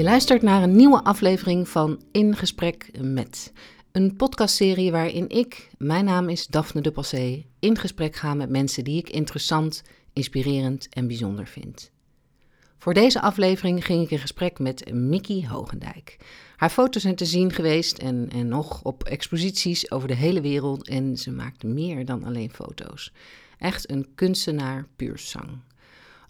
Je luistert naar een nieuwe aflevering van In Gesprek met. Een podcastserie waarin ik, mijn naam is Daphne de Passé, in gesprek ga met mensen die ik interessant, inspirerend en bijzonder vind. Voor deze aflevering ging ik in gesprek met Mickey Hogendijk. Haar foto's zijn te zien geweest en, en nog op exposities over de hele wereld en ze maakt meer dan alleen foto's. Echt een kunstenaar puur zang.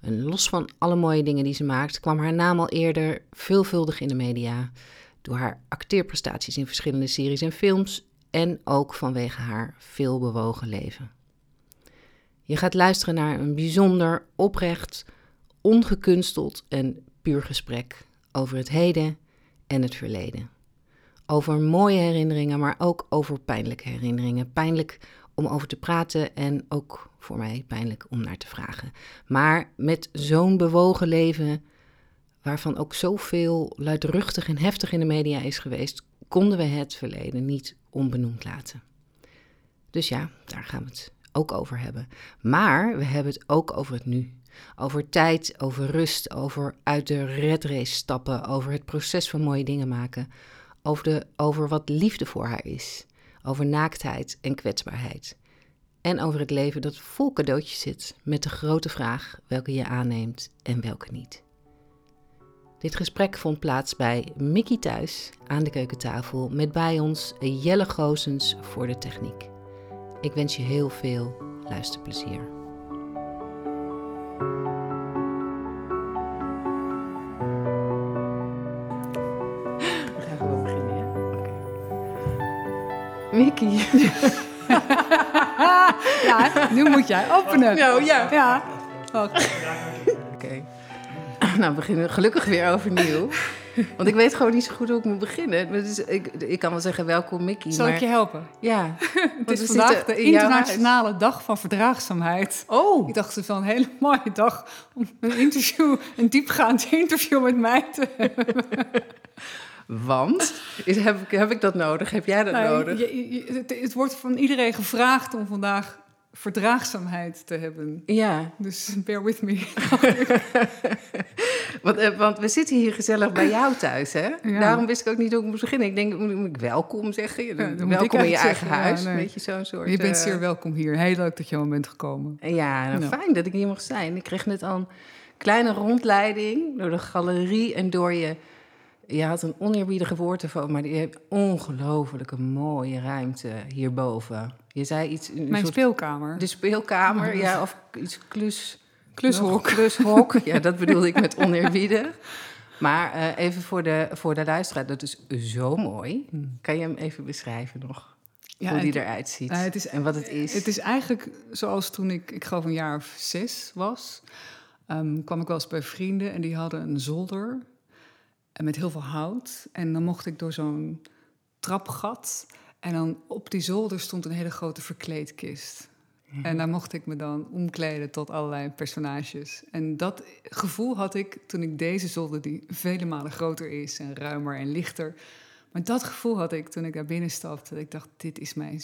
En los van alle mooie dingen die ze maakt, kwam haar naam al eerder veelvuldig in de media. Door haar acteerprestaties in verschillende series en films en ook vanwege haar veelbewogen leven. Je gaat luisteren naar een bijzonder, oprecht, ongekunsteld en puur gesprek over het heden en het verleden. Over mooie herinneringen, maar ook over pijnlijke herinneringen. Pijnlijk om over te praten en ook voor mij pijnlijk om naar te vragen. Maar met zo'n bewogen leven, waarvan ook zoveel luidruchtig en heftig in de media is geweest, konden we het verleden niet onbenoemd laten. Dus ja, daar gaan we het ook over hebben. Maar we hebben het ook over het nu. Over tijd, over rust, over uit de red race stappen, over het proces van mooie dingen maken, over, de, over wat liefde voor haar is, over naaktheid en kwetsbaarheid. En over het leven dat vol cadeautjes zit, met de grote vraag welke je aanneemt en welke niet. Dit gesprek vond plaats bij Mickey thuis aan de keukentafel met bij ons Jelle Goosens voor de techniek. Ik wens je heel veel luisterplezier. Mickey. Ja, nu moet jij openen. Nou ja. Ja. Oké. Nou, we beginnen gelukkig weer overnieuw. Want ik weet gewoon niet zo goed hoe ik moet beginnen. Dus ik, ik kan wel zeggen welkom Mickey. Zal maar, ik je helpen? Ja. Het is we vandaag de internationale dag van verdraagzaamheid. Oh, Ik dacht, het is wel een hele mooie dag om een interview, een diepgaand interview met mij te hebben. want is, heb, ik, heb ik dat nodig? Heb jij dat Nou, nodig? je- je- het, het wordt van iedereen gevraagd om vandaag verdraagzaamheid te hebben. Ja, Dus bear with me. want, eh, want we zitten hier gezellig bij jou thuis, hè? Ja. Daarom wist ik ook niet hoe ik moest beginnen. Ik denk, moet, ik welkom zeggen? Ja, dan welkom in je eigen zeggen, ja, huis. nee. Weet je, zo'n soort... Je bent eh, zeer welkom hier. Heel leuk dat je al bent gekomen. Ja, nou, Ja. fijn dat ik hier mag zijn. Ik kreeg net al een kleine rondleiding door de galerie en door je... Je had een oneerbiedige woord ervan, maar je hebt ongelofelijke mooie ruimte hierboven. Je zei iets... Mijn speelkamer. De speelkamer, ja, of iets klus... Klushok. Klushok, ja, dat bedoelde ik met oneerbiedig. Maar eh, even voor de, voor de luisteraar, dat is zo mooi. Kan je hem even beschrijven nog? Ja, hoe die het- eruit ziet Nou, het is- en wat het is. Het is eigenlijk zoals toen ik, ik geloof een jaar of zes was, ehm, kwam ik wel eens bij vrienden en die hadden een zolder en met heel veel hout. En dan mocht ik door zo'n trapgat en dan op die zolder stond een hele grote verkleedkist. En daar mocht ik me dan omkleden tot allerlei personages. En dat gevoel had ik toen ik deze zolder, die vele malen groter is en ruimer en lichter. Maar dat gevoel had ik toen ik daar binnen stapte. Dat ik dacht, dit is mijn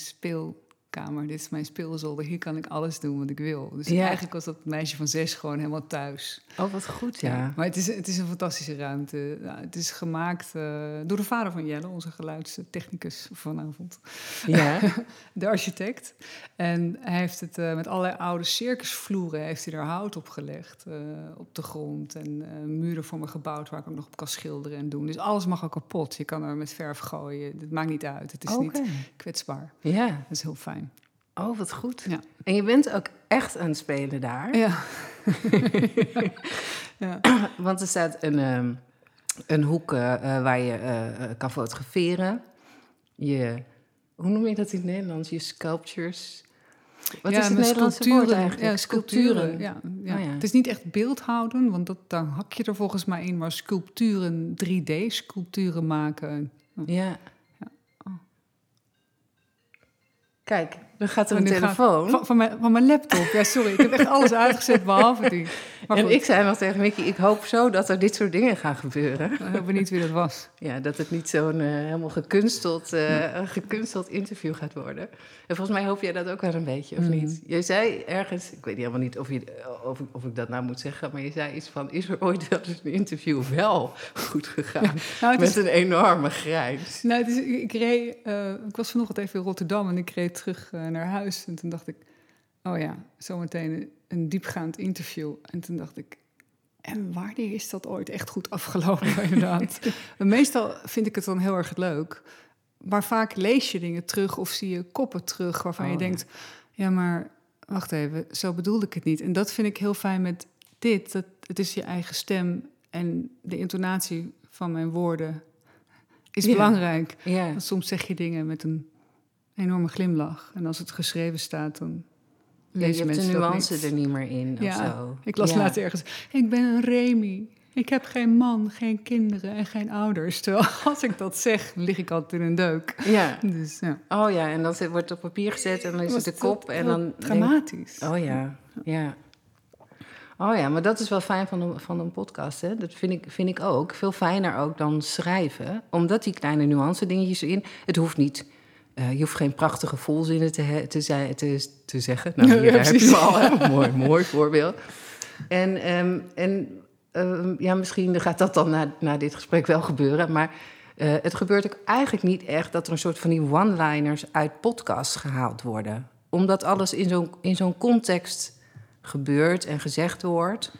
speelkamer, dit is mijn speelzolder. Hier kan ik alles doen wat ik wil. Dus Ja. eigenlijk was dat meisje van zes gewoon helemaal thuis. Oh, wat goed, ja. Maar het is, het is een fantastische ruimte. Het is gemaakt eh, door de vader van Jelle, onze geluidstechnicus vanavond. Ja, De architect. En hij heeft het eh, met allerlei oude circusvloeren heeft hij er hout op gelegd. eh, op de grond. En muren voor me gebouwd waar ik ook nog op kan schilderen en doen. Dus alles mag ook kapot. Je kan er met verf gooien. Het maakt niet uit. Het is niet kwetsbaar. ja. Dat is heel fijn. Oh, wat goed. Ja. En je bent ook echt aan het spelen daar. Ja. ja. Want er staat een, ehm, een hoek eh, eh, waar je eh, kan fotograferen. Je, hoe noem je dat in het Nederlands? Je sculptures. Wat ja, is het Nederlandse woord sculpturen. eigenlijk? Ja, sculpturen. Ja, ja. Oh ja. Het is niet echt beeldhouden, want dat, daar hak je er volgens mij in. Maar sculpturen, 3D-sculpturen maken. Ja. Oh. Kijk, Dan gaat er een telefoon. van, van, mijn, van mijn laptop. Ja, sorry. Ik heb echt alles uitgezet behalve die. Maar en goed, ik zei nog tegen Mickey, ik hoop zo dat er dit soort dingen gaan gebeuren. ik ben benieuwd wie dat was. Ja, dat het niet zo'n eh, helemaal gekunsteld, eh, gekunsteld interview gaat worden. En volgens mij hoop jij dat ook wel een beetje, of Mhm. niet? Je zei ergens, ik weet helemaal niet of, je, of, ik- of ik dat nou moet zeggen... maar je zei iets van, is er ooit wel eens een interview wel goed gegaan? Nou, Met is, een enorme grijns. nou, het is, ik, reed, eh, ik was vanochtend even in Rotterdam en ik reed terug naar huis. En toen dacht ik, oh ja, zometeen een, een diepgaand interview. En toen dacht ik, en wanneer is dat ooit echt goed afgelopen, inderdaad? Meestal vind ik het dan heel erg leuk. Maar vaak lees je dingen terug of zie je koppen terug waarvan Oh, je ja. denkt... ja, maar wacht even, zo bedoelde ik het niet. En dat vind ik heel fijn met dit. Dat, het is je eigen stem en de intonatie van mijn woorden is Ja. belangrijk. Ja, Want soms zeg je dingen met een enorme glimlach. En als het geschreven staat, dan Ja, je lezen hebt de mensen dat nuance niet. er niet meer in of Ja, zo. Ik las Ja. laatst ergens, ik ben een Remy. Ik heb geen man, geen kinderen en geen ouders. Terwijl als ik dat zeg, lig ik altijd in een deuk. Ja. Dus ja. Oh ja, en dan wordt het op papier gezet en dan is het de kop. En dan denk- Dramatisch. Oh ja, ja. Oh ja, maar dat is wel fijn van een, van een podcast. Hè? Dat vind ik, vind ik ook. Veel fijner ook dan schrijven. Omdat die kleine nuance dingetjes erin... Het hoeft niet... eh, je hoeft geen prachtige volzinnen te, te, te, te zeggen. Nou, hier Ja, heb je hem al. Hè? mooi, mooi voorbeeld. En, ehm, en ehm, ja, misschien gaat dat dan na, na dit gesprek wel gebeuren. Maar eh, het gebeurt ook eigenlijk niet echt... dat er een soort van die one-liners uit podcasts gehaald worden. Omdat alles in zo'n in zo'n context gebeurt en gezegd wordt.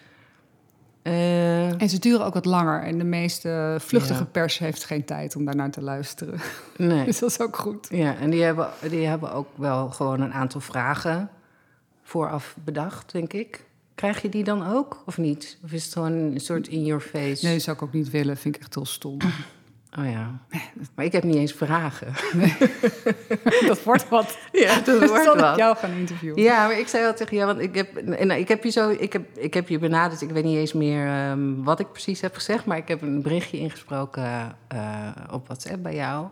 Eh, En ze duren ook wat langer. En de meeste vluchtige Ja. pers heeft geen tijd om daarnaar te luisteren. nee. Dus dat is ook goed. Ja, en die hebben, die hebben ook wel gewoon een aantal vragen vooraf bedacht, denk ik. Krijg je die dan ook, of niet? Of is het gewoon een soort in your face? Nee, dat zou ik ook niet willen. Vind ik echt heel stom. Oh ja. Maar ik heb niet eens vragen. dat wordt wat. Ja, dat wordt zal ik wat. jou gaan interviewen. Ja, maar ik zei wel tegen jou, want ik heb, en ik heb je zo, ik heb, ik heb je benaderd. Ik weet niet eens meer ehm, wat ik precies heb gezegd, maar ik heb een berichtje ingesproken eh, op WhatsApp bij jou.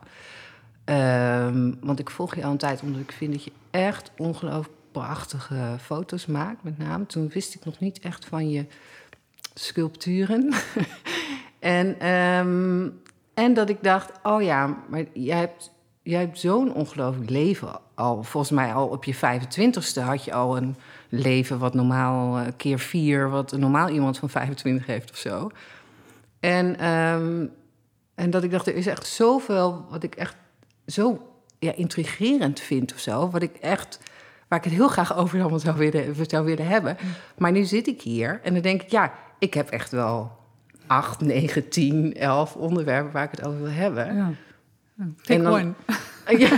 Ehm, want ik volg je al een tijd, omdat ik vind dat je echt ongelooflijk prachtige foto's maakt, met name. Toen wist ik nog niet echt van je sculpturen. en, ehm, en dat ik dacht, oh ja, maar jij hebt, jij hebt zo'n ongelooflijk leven al. Volgens mij al op je 25ste had je al een leven wat normaal eh, keer vier, wat een normaal iemand van 25 heeft of zo. En, ehm, en dat ik dacht, er is echt zoveel wat ik echt zo ja, intrigerend vind of zo. Wat ik echt, waar ik het heel graag over allemaal zou willen, zou willen hebben. Maar nu zit ik hier en dan denk ik, ja, ik heb echt wel acht, negen, tien, elf onderwerpen waar ik het over wil hebben. Ja. Pick En dan- one. Ja.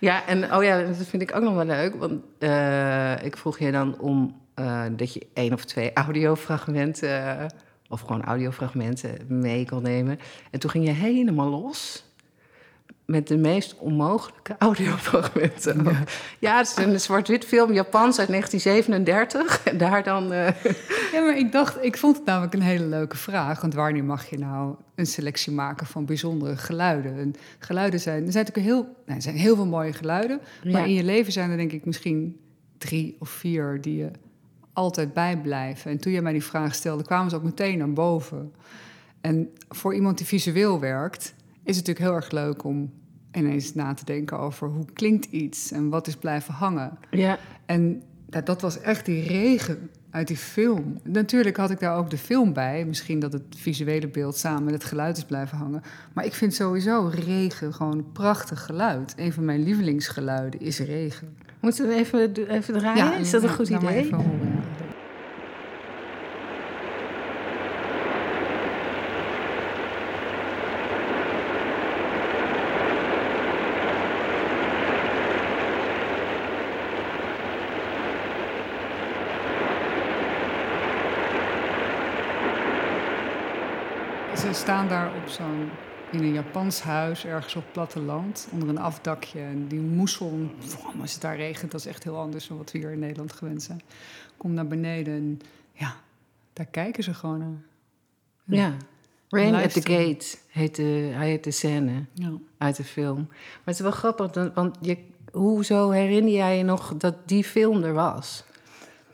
ja, en oh ja, dat vind ik ook nog wel leuk. Want eh, ik vroeg je dan om eh, dat je één of twee audiofragmenten, eh, of gewoon audiofragmenten, mee kon nemen. En toen ging je helemaal los met de meest onmogelijke audiofragmenten. Ja, het is een zwart-wit film, Japans uit 1937. En daar dan... eh, Ja, maar ik dacht, ik vond het namelijk een hele leuke vraag. Want wanneer mag je nou een selectie maken van bijzondere geluiden? En geluiden zijn, er zijn natuurlijk heel, nou, er zijn heel veel mooie geluiden. Maar Ja. in je leven zijn er denk ik misschien drie of vier die je altijd bijblijven. En toen je mij die vraag stelde, kwamen ze ook meteen naar boven. En voor iemand die visueel werkt, is het natuurlijk heel erg leuk om ineens na te denken over hoe klinkt iets en wat is blijven hangen. ja, En dat was echt die regen uit die film. Natuurlijk had ik daar ook de film bij. Misschien dat het visuele beeld samen met het geluid is blijven hangen. Maar ik vind sowieso regen gewoon een prachtig geluid. Een van mijn lievelingsgeluiden is regen. moeten we even, even draaien? is dat een goed idee? even horen, ja. Ze staan daar op zo'n, in een Japans huis, ergens op platteland, onder een afdakje. En die moesson, als het daar regent, dat is echt heel anders dan wat we hier in Nederland gewend zijn. Komt naar beneden en ja, daar kijken ze gewoon naar. Ja. Rain at the. Gate heet de, hij heet de scène Ja. uit de film. Maar het is wel grappig, want je, hoezo herinner jij je nog dat die film er was?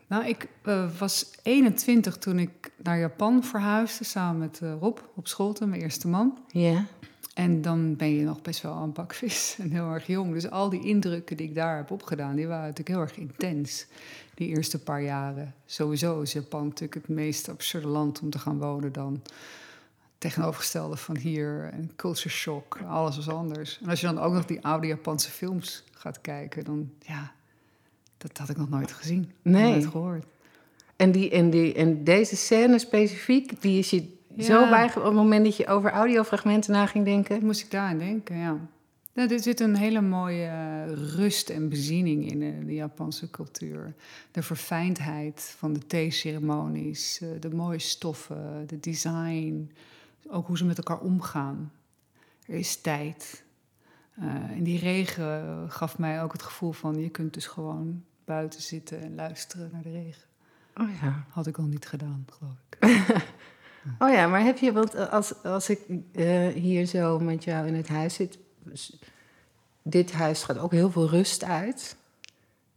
Nou, ik uh, was 21 toen ik naar Japan verhuisde samen met uh, Rob op school, mijn eerste man. Ja. En dan ben je nog best wel een bakvis en heel erg jong. Dus al die indrukken die ik daar heb opgedaan, die waren natuurlijk heel erg intens. Die eerste paar jaren. Sowieso is Japan natuurlijk het meest absurde land om te gaan wonen dan tegenovergestelde van hier. En culture shock, alles was anders. En als je dan ook nog die oude Japanse films gaat kijken, dan ja, dat had ik nog nooit gezien. Nee. Nooit gehoord. En, die, en, die, en deze scène specifiek, die is je zo bij op het moment dat je over audiofragmenten na ging denken? Moest ik daar aan denken, ja. Nou, er zit een hele mooie eh, rust en beziening in uh, de Japanse cultuur. De verfijndheid van de theeceremonies, uh, de mooie stoffen, de design, ook hoe ze met elkaar omgaan. Er is tijd. en die regen gaf mij ook het gevoel van je kunt dus gewoon buiten zitten en luisteren naar de regen. Oh ja. Had ik al niet gedaan, geloof ik. Oh ja, maar heb je, want als, als ik uh, hier zo met jou in het huis zit, dit huis gaat ook heel veel rust uit.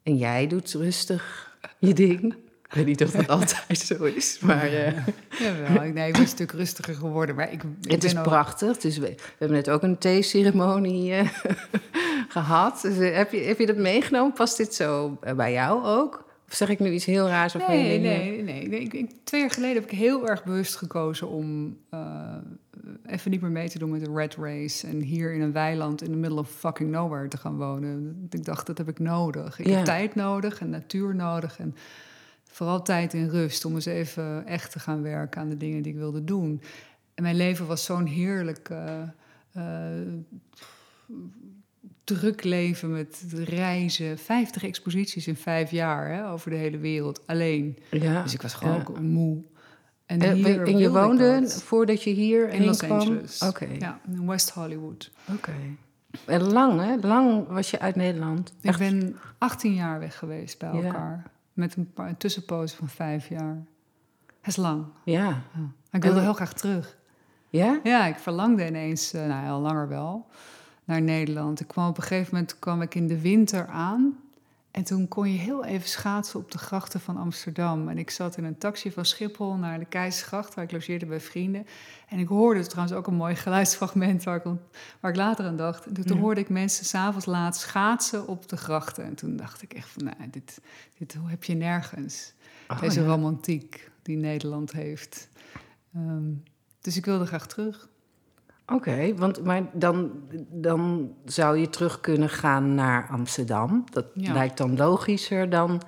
En jij doet rustig je ding. Ik weet niet of dat altijd zo is, maar... Uh... Jawel, nee, ik ben een stuk rustiger geworden. Maar ik, ik het is ook... prachtig. Dus we, we, hebben net ook een theeceremonie uh, gehad. Dus, heb, je, heb je dat meegenomen? Past dit zo bij jou ook? Of zeg ik nu iets heel raars? Of nee, nee, nee, nee. Ik, ik, twee jaar geleden heb ik heel erg bewust gekozen om even niet meer mee te doen met de red race. En hier in een weiland in the middle of fucking nowhere te gaan wonen. Ik dacht, dat heb ik nodig. Ik heb tijd nodig en natuur nodig. En vooral tijd in rust om eens even echt te gaan werken aan de dingen die ik wilde doen. En mijn leven was zo'n heerlijk. Uh, uh, druk leven met reizen. 50 exposities in vijf jaar hè, over de hele wereld. Alleen. Ja, dus ik was gewoon ook moe. En, en, hier en je woonde voordat je hier in Los kwam? Angeles. Oké. Ja, in West Hollywood. Oké. En lang, hè? Lang was je uit Nederland. Ik ben 18 jaar weg geweest bij elkaar. Met een, paar, een tussenpoos van vijf jaar. Dat is lang. Ja. ja. Ik wilde heel graag terug. Ja? Ja, ik verlangde ineens, uh, nou, al langer wel naar Nederland. Ik kwam op een gegeven moment kwam ik in de winter aan. En toen kon je heel even schaatsen op de grachten van Amsterdam. En ik zat in een taxi van Schiphol naar de Keizersgracht, waar ik logeerde bij vrienden. En ik hoorde trouwens ook een mooi geluidsfragment waar ik, waar ik later aan dacht. En toen hoorde ik mensen s'avonds laat schaatsen op de grachten. En toen dacht ik echt van, nou, dit, dit heb je nergens. Oh, Deze ja. romantiek die Nederland heeft. Um, dus ik wilde graag terug. Oké, want maar dan, dan zou je terug kunnen gaan naar Amsterdam. Dat Ja. lijkt dan logischer dan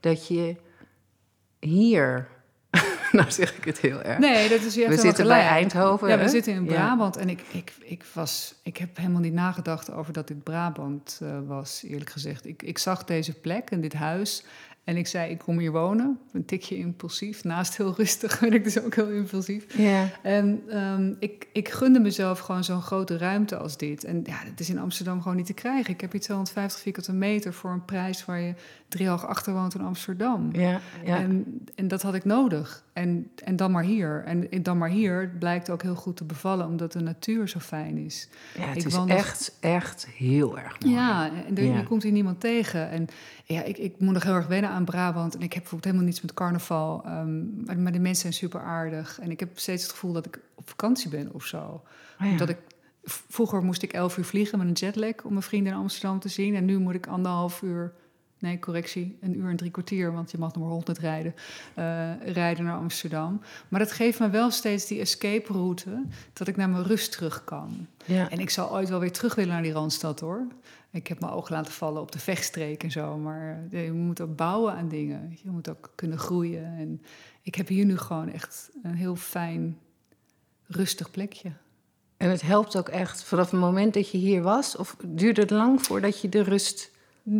dat je hier. nou zeg ik het heel erg. Nee, dat is je hebt we zitten bij. Eindhoven. Ja, we zitten in Ja. Brabant en ik, ik, ik, was, ik heb helemaal niet nagedacht over dat dit Brabant eh, was, eerlijk gezegd. Ik, ik zag deze plek en dit huis en ik zei, ik kom hier wonen. Een tikje impulsief. Naast heel rustig ben ik dus ook heel impulsief. Ja. En ehm, ik, ik gunde mezelf gewoon zo'n grote ruimte als dit. En ja, dat is in Amsterdam gewoon niet te krijgen. Ik heb hier 250 vierkante meter voor een prijs waar je drie hoog achter woont in Amsterdam. Ja. En, en dat had ik nodig. En, en dan maar hier. En en dan maar hier blijkt ook heel goed te bevallen, omdat de natuur zo fijn is. ja, het ik is wandel- echt, echt heel erg mooi. Ja, en er, Ja. komt hier niemand tegen. En ja, ik, ik moet nog heel erg wennen aan Brabant. En ik heb bijvoorbeeld helemaal niets met carnaval. ehm, maar, maar de mensen zijn super aardig. En ik heb steeds het gevoel dat ik op vakantie ben of zo. Oh ja. Omdat ik, vroeger moest ik elf uur vliegen met een jetlag om mijn vrienden in Amsterdam te zien. En nu moet ik anderhalf uur, nee correctie, een uur en drie kwartier, want je mag nog maar 100 rijden, eh, rijden naar Amsterdam. Maar dat geeft me wel steeds die escape route, dat ik naar mijn rust terug kan. Ja. En ik zal ooit wel weer terug willen naar die Randstad hoor. Ik heb mijn oog laten vallen op de vechtstreek en zo. Maar eh, je moet ook bouwen aan dingen. Je moet ook kunnen groeien. En ik heb hier nu gewoon echt een heel fijn, rustig plekje. En het helpt ook echt vanaf het moment dat je hier was? Of duurde het lang voordat je de rust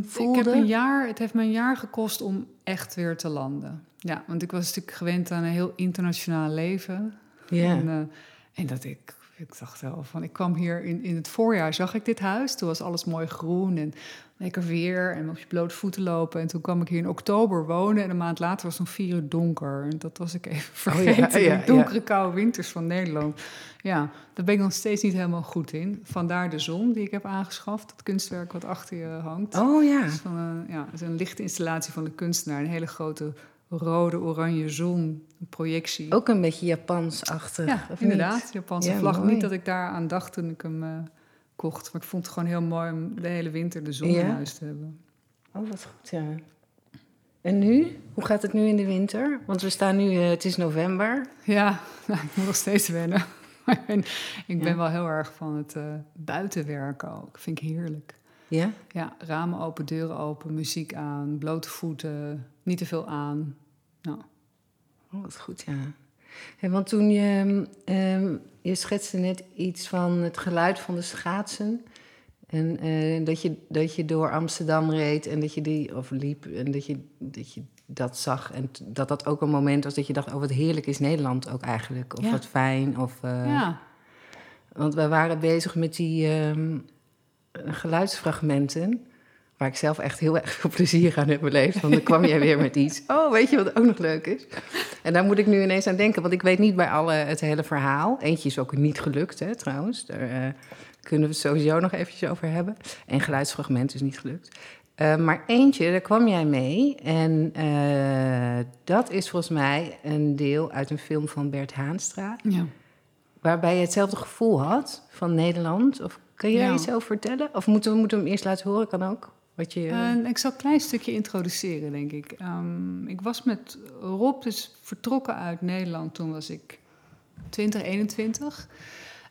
voelde? Ik heb een jaar, het heeft me een jaar gekost om echt weer te landen. Ja, want ik was natuurlijk gewend aan een heel internationaal leven. Ja. En, eh, en dat ik, ik dacht wel van, ik kwam hier in, in het voorjaar, zag ik dit huis. Toen was alles mooi groen en lekker weer en op je blote voeten lopen. En toen kwam ik hier in oktober wonen en een maand later was het om vier uur donker. En dat was ik even vergeten. Oh ja, ja, de donkere, koude winters van Nederland. Ja, daar ben ik nog steeds niet helemaal goed in. Vandaar de zon die ik heb aangeschaft, dat kunstwerk wat achter je hangt. Oh ja. Dat is, van een, ja, is een lichte installatie van de kunstenaar. Een hele grote rode, oranje zon, een projectie. Ook een beetje Japans-achtig. Ja, of inderdaad. Niet? Japanse Ja, vlag. mooi. Niet dat ik daar aan dacht toen ik hem eh, kocht. Maar ik vond het gewoon heel mooi om de hele winter de zon Ja? in huis te hebben. Oh, wat goed, ja. En nu? Hoe gaat het nu in de winter? Want we staan nu, eh, het is november. Ja, nou, ik moet nog steeds wennen. Ik ben, Ja. wel heel erg van het eh, buitenwerken ook. Vind ik heerlijk. Ja? Ja, ramen open, deuren open, muziek aan, blote voeten, niet te veel aan. Nou, Oh, wat goed, ja. Hey, want toen je, ehm, je schetste net iets van het geluid van de schaatsen. En eh, dat, je, dat je door Amsterdam reed en dat je die, of liep, en dat je dat, je dat zag. En dat dat ook een moment was dat je dacht, oh wat heerlijk is Nederland ook eigenlijk. Of Ja. wat fijn. Of, eh, ja. Want we waren bezig met die ehm, geluidsfragmenten. Waar ik zelf echt heel erg veel plezier aan heb beleefd. Want dan kwam jij weer met iets. Oh, weet je wat ook nog leuk is? En daar moet ik nu ineens aan denken. Want ik weet niet bij alle het hele verhaal. Eentje is ook niet gelukt, hè, trouwens. Daar eh, kunnen we het sowieso nog eventjes over hebben. En geluidsfragment is niet gelukt. Eh, maar eentje, daar kwam jij mee. En eh, dat is volgens mij een deel uit een film van Bert Haanstra. ja. Waarbij je hetzelfde gevoel had van Nederland. Of kun je daar Ja. iets over vertellen? Of moeten we moeten we hem eerst laten horen? Kan ook. Wat je, En ik zal een klein stukje introduceren, denk ik. Ehm, ik was met Rob dus vertrokken uit Nederland. Toen was ik 20, 21.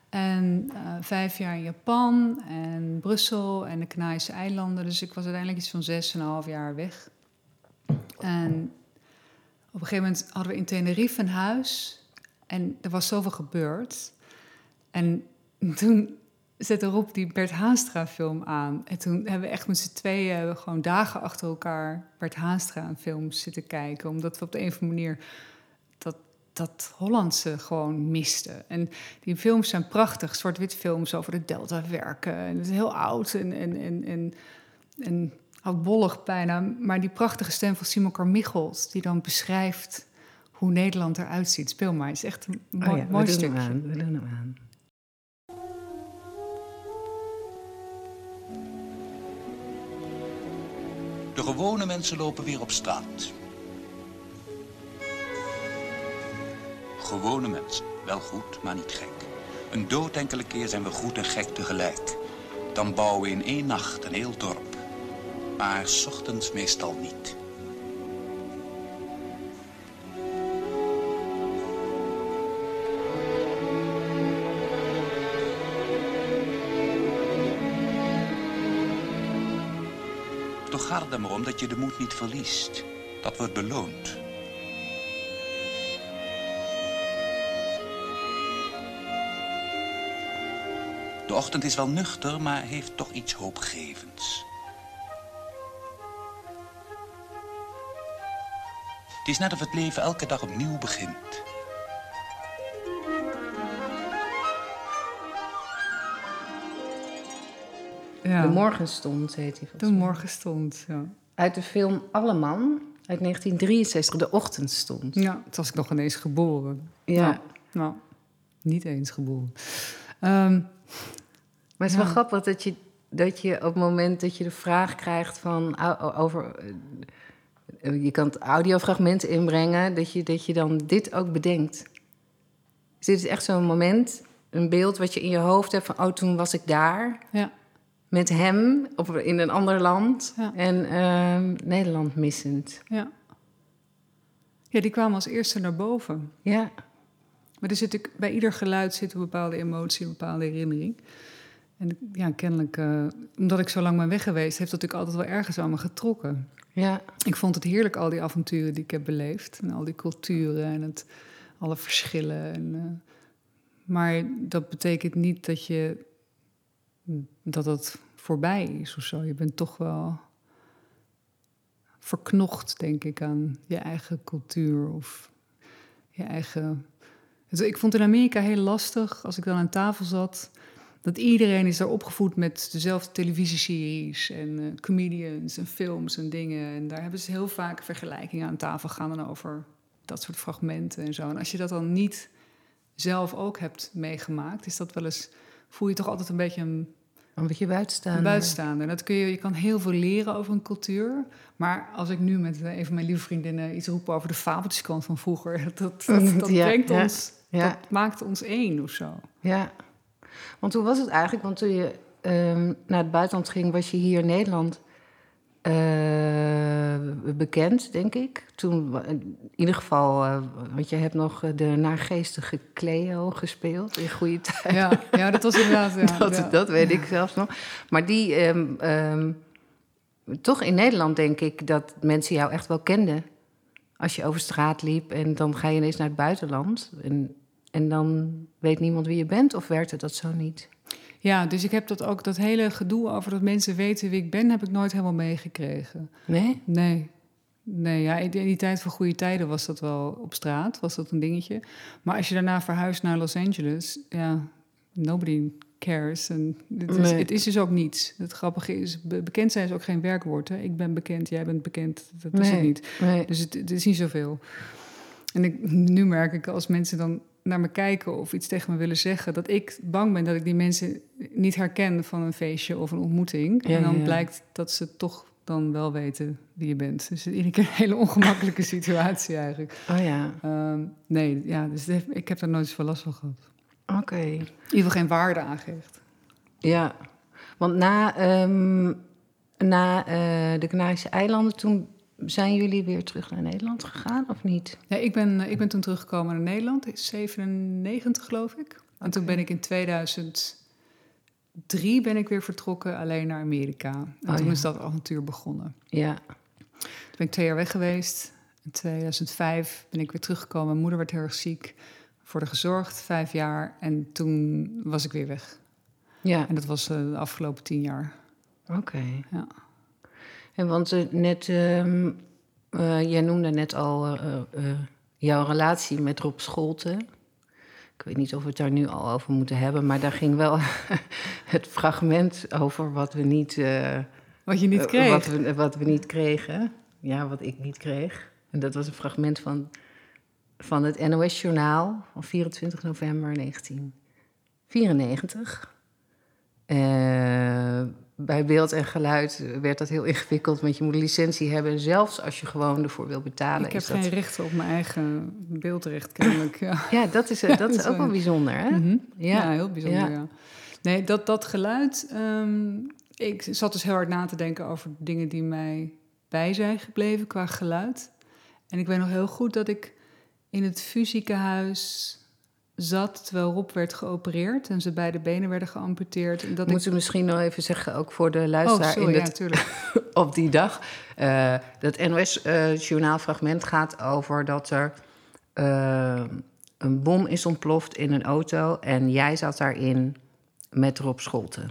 En eh, vijf jaar in Japan en Brussel en de Canarische eilanden. Dus ik was uiteindelijk iets van zes en een half jaar weg. En op een gegeven moment hadden we in Tenerife een huis. En er was zoveel gebeurd. En toen zette Rob die Bert Haanstra film aan. En toen hebben we echt met z'n tweeën gewoon dagen achter elkaar Bert Haanstra films zitten kijken. Omdat we op de een of andere manier dat, dat Hollandse gewoon misten. En die films zijn prachtig, zwart-wit films over de Delta werken. En het is heel oud en, en, en, en, en oudbollig bijna. Maar die prachtige stem van Simon Carmichelt, die dan beschrijft hoe Nederland eruit ziet. Speel maar, het is echt een Oh mooi, ja, mooi we doen stukje. hem aan. We doen hem aan. De gewone mensen lopen weer op straat. Gewone mensen, wel goed, maar niet gek. Een dood enkele keer zijn we goed en gek tegelijk. Dan bouwen we in één nacht een heel dorp. Maar 's ochtends meestal niet. Toch gaat het er maar om dat je de moed niet verliest. Dat wordt beloond. De ochtend is wel nuchter, maar heeft toch iets hoopgevends. Het is net of het leven elke dag opnieuw begint. Ja. De Morgenstond heet hij. De morgenstond, ja. Uit de film Alleman uit 1963. De Ochtendstond. Ja, toen was ik nog ineens geboren. Ja. Nou, nou, niet eens geboren. Ehm, Maar het is Ja. wel grappig dat je, dat je op het moment dat je de vraag krijgt van over. eh, Je kan het audiofragmenten inbrengen, dat je, dat je dan dit ook bedenkt. Dus dit is echt zo'n moment, een beeld wat je in je hoofd hebt van, oh, toen was ik daar ja, met hem op, in een ander land Ja. en ehm, Nederland missend. ja. Ja, die kwamen als eerste naar boven. Ja, Maar er zit bij ieder geluid zit een bepaalde emotie, een bepaalde herinnering. En ja, kennelijk, eh, omdat ik zo lang ben weg geweest, heeft dat natuurlijk altijd wel ergens aan me getrokken. ja, Ik vond het heerlijk, al die avonturen die ik heb beleefd. En al die culturen en het, alle verschillen. En, eh, maar dat betekent niet dat je dat het voorbij is of zo. Je bent toch wel verknocht, denk ik, aan je eigen cultuur of je eigen ik vond in Amerika heel lastig als ik dan aan tafel zat. Dat iedereen is daar opgevoed met dezelfde televisieseries en eh, comedians en films en dingen. En daar hebben ze heel vaak vergelijkingen aan tafel gaan dan over dat soort fragmenten en zo. En als je dat dan niet zelf ook hebt meegemaakt, is dat wel eens, voel je toch altijd een beetje een Een beetje buitenstaander. een buitenstaander. Dat kun je, je kan heel veel leren over een cultuur. Maar als ik nu met eh, een van mijn lieve vriendinnen iets roep over de fabeltjeskant van vroeger, dat, dat, dat, dat Ja, brengt ja, ons, ja. dat maakt ons één of zo. Ja. Want hoe was het eigenlijk? Want toen je ehm, naar het buitenland ging, was je hier in Nederland eh, bekend, denk ik. Toen, in ieder geval, eh, want je hebt nog eh, de naargeestige Cleo gespeeld in goede tijd. Ja, ja dat was inderdaad. Ja, dat, ja. dat weet ik zelfs nog. Maar die, ehm, ehm, toch in Nederland denk ik dat mensen jou echt wel kenden. Als je over straat liep en dan ga je ineens naar het buitenland. En, en dan weet niemand wie je bent, of werkte dat zo niet? Ja, dus ik heb dat ook, dat hele gedoe over dat mensen weten wie ik ben, heb ik nooit helemaal meegekregen. Nee? Nee. Nee, ja, in die tijd van goede tijden was dat wel op straat, was dat een dingetje. Maar als je daarna verhuist naar Los Angeles, ja, nobody cares. En het, is, Nee. het is dus ook niets. Het grappige is, be- bekend zijn is ook geen werkwoord. Hè? Ik ben bekend, jij bent bekend, dat is het niet. Nee. Dus het, het is niet zoveel. En ik, nu merk ik als mensen dan naar me kijken of iets tegen me willen zeggen, dat ik bang ben dat ik die mensen niet herken van een feestje of een ontmoeting. Ja, en dan ja. blijkt dat ze toch dan wel weten wie je bent. Dus het is iedere keer een hele ongemakkelijke situatie eigenlijk. Oh ja, Ehm, nee, ja, dus heeft- ik heb daar nooit zoveel last van gehad. oké. In ieder geval geen waarde aangeeft. Ja, want na, ehm, na eh, de Canarische eilanden, toen zijn jullie weer terug naar Nederland gegaan, of niet? Ja, ik, ben, ik ben toen teruggekomen naar Nederland, in 97 geloof ik. En toen ben ik in 2003 ben ik weer vertrokken alleen naar Amerika. En Oh, toen ja. is dat avontuur begonnen. Ja, Toen ben ik twee jaar weg geweest. In 2005 ben ik weer teruggekomen. Mijn moeder werd heel erg ziek. Voor de gezorgd, vijf jaar. En toen was ik weer weg. ja, En dat was eh, de afgelopen tien jaar. oké. Ja. En want eh, net, ehm, eh, jij noemde net al eh, jouw relatie met Rob Scholten. Ik weet niet of we het daar nu al over moeten hebben, maar daar ging wel het fragment over wat we niet, eh, Wat je niet kreeg. wat, we, wat we niet kregen. Ja, wat ik niet kreeg. En dat was een fragment van, van het NOS-journaal van 24 november 1994. Eh, bij beeld en geluid werd dat heel ingewikkeld, want je moet een licentie hebben. Zelfs als je gewoon ervoor wil betalen. ik heb dat... geen rechten op mijn eigen beeldrecht, kennelijk. Ja. Ja, dat is, dat is ook wel bijzonder, hè? Mhm. Ja. Ja, heel bijzonder, Ja. ja. Nee, dat, dat geluid... ehm, ik zat dus heel hard na te denken over dingen die mij bij zijn gebleven qua geluid. En ik weet nog heel goed dat ik in het fysiekenhuis zat... terwijl Rob werd geopereerd en zijn beide benen werden geamputeerd. En dat ik... Moeten we misschien nog even zeggen, ook voor de Oh, luisteraar sorry, in ja, natuurlijk. op die dag. eh, dat NOS-journaalfragment gaat over dat er eh, een bom is ontploft in een auto en jij zat daarin met Rob Scholten.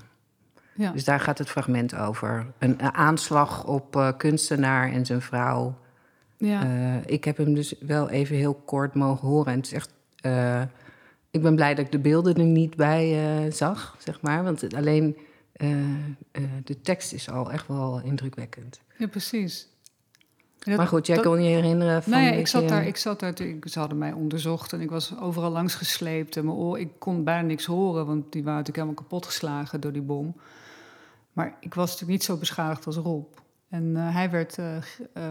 Ja. Dus daar gaat het fragment over. Een, een aanslag op eh, kunstenaar en zijn vrouw. ja. Eh, ik heb hem dus wel even heel kort mogen horen. En het is echt. eh, ik ben blij dat ik de beelden er niet bij eh, zag, zeg maar. Want het- alleen eh, eh, de tekst is al echt wel indrukwekkend. ja, precies. Dat- maar goed, jij dat- kon je herinneren van... Nou ja, ik zat je- daar, ik zat daar, ik, ze hadden mij onderzocht en ik was overal langs gesleept. En mijn oor, ik kon bijna niks horen, want die waren natuurlijk helemaal kapot geslagen door die bom. Maar ik was natuurlijk niet zo beschadigd als Rob. En hij werd eh,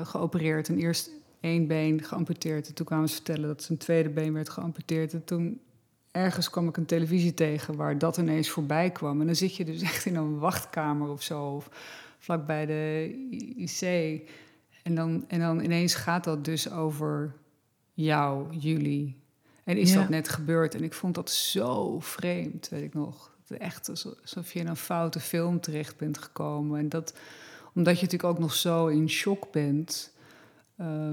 geopereerd en eerst één been geamputeerd. En toen kwamen ze vertellen dat zijn tweede been werd geamputeerd. En toen ergens kwam ik een televisie tegen waar dat ineens voorbij kwam. En dan zit je dus echt in een wachtkamer of zo, of vlakbij de IC. En dan, en dan ineens gaat dat dus over jou, jullie. En is Ja. dat net gebeurd? En ik vond dat zo vreemd, weet ik nog. Echt also- alsof je in een foute film terecht bent gekomen. En dat, omdat je natuurlijk ook nog zo in shock bent, eh,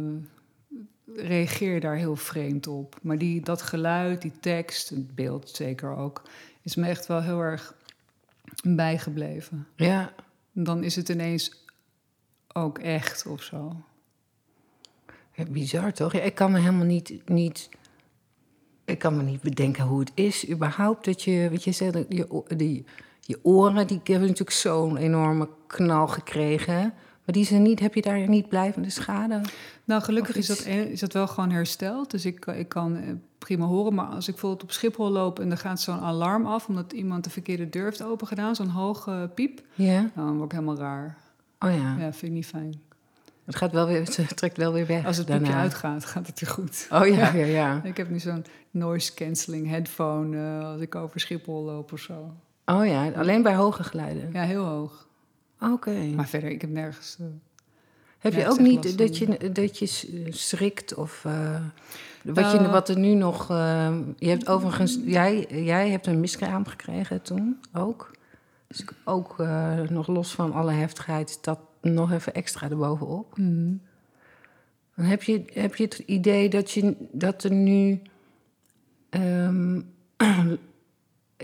reageer je daar heel vreemd op. Maar die, dat geluid, die tekst, het beeld zeker ook, is me echt wel heel erg bijgebleven. Ja, Dan is het ineens ook echt of zo. Ja, bizar toch? Ja, ik kan me helemaal niet. niet ik kan me niet bedenken hoe het is überhaupt dat je, wat je zegt, je, die, je oren, die hebben natuurlijk zo'n enorme knal gekregen. Maar die zijn niet, heb je daar niet blijvende schade? Nou, gelukkig is dat, is dat wel gewoon hersteld. Dus ik, ik kan eh, prima horen. Maar als ik bijvoorbeeld op Schiphol loop en er gaat zo'n alarm af... omdat iemand de verkeerde deur heeft open gedaan, zo'n hoge piep... Ja? dan word ik helemaal raar. Oh ja. Ja, vind ik niet fijn. Het gaat wel weer, het trekt wel weer weg. Als het piepje uitgaat, gaat het weer goed. Oh ja, ja, ja. Ik heb nu zo'n noise cancelling headphone eh, als ik over Schiphol loop of zo. Oh ja, alleen bij hoge geluiden. Ja, heel hoog. Oké. Maar verder, ik heb nergens... eh, Heb je ook niet dat je, dat je schrikt of eh, wat, je, Eh. wat er nu nog. je hebt overigens, jij, jij hebt een miskraam gekregen toen ook. Dus ook nog los van alle heftigheid, dat nog even extra erbovenop. mhm. Dan heb je, heb je het idee dat, je, dat er nu. ehm,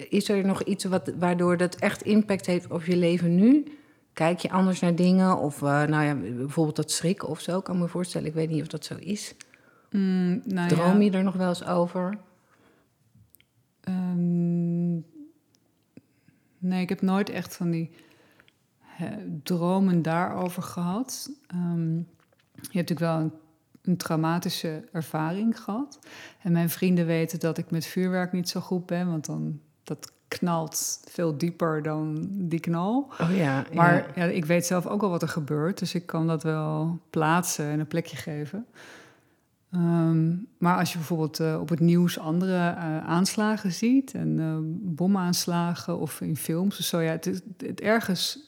is er nog iets wat, waardoor dat echt impact heeft op je leven nu? Kijk je anders naar dingen? Of eh, nou ja, bijvoorbeeld dat schrikken of zo, kan ik me voorstellen. Ik weet niet of dat zo is. Mm, nou Droom ja, je er nog wel eens over? ehm, nee, ik heb nooit echt van die dromen daarover gehad. Ehm, je hebt natuurlijk wel een, een traumatische ervaring gehad. En mijn vrienden weten dat ik met vuurwerk niet zo goed ben, want dan dat knalt veel dieper dan die knal. Oh ja. Maar ja. ik weet zelf ook al wat er gebeurt, dus ik kan dat wel plaatsen en een plekje geven. Ehm, maar als je bijvoorbeeld eh, op het nieuws andere eh, aanslagen ziet, en eh, bomaanslagen of in films of zo, ja, het, het, ergens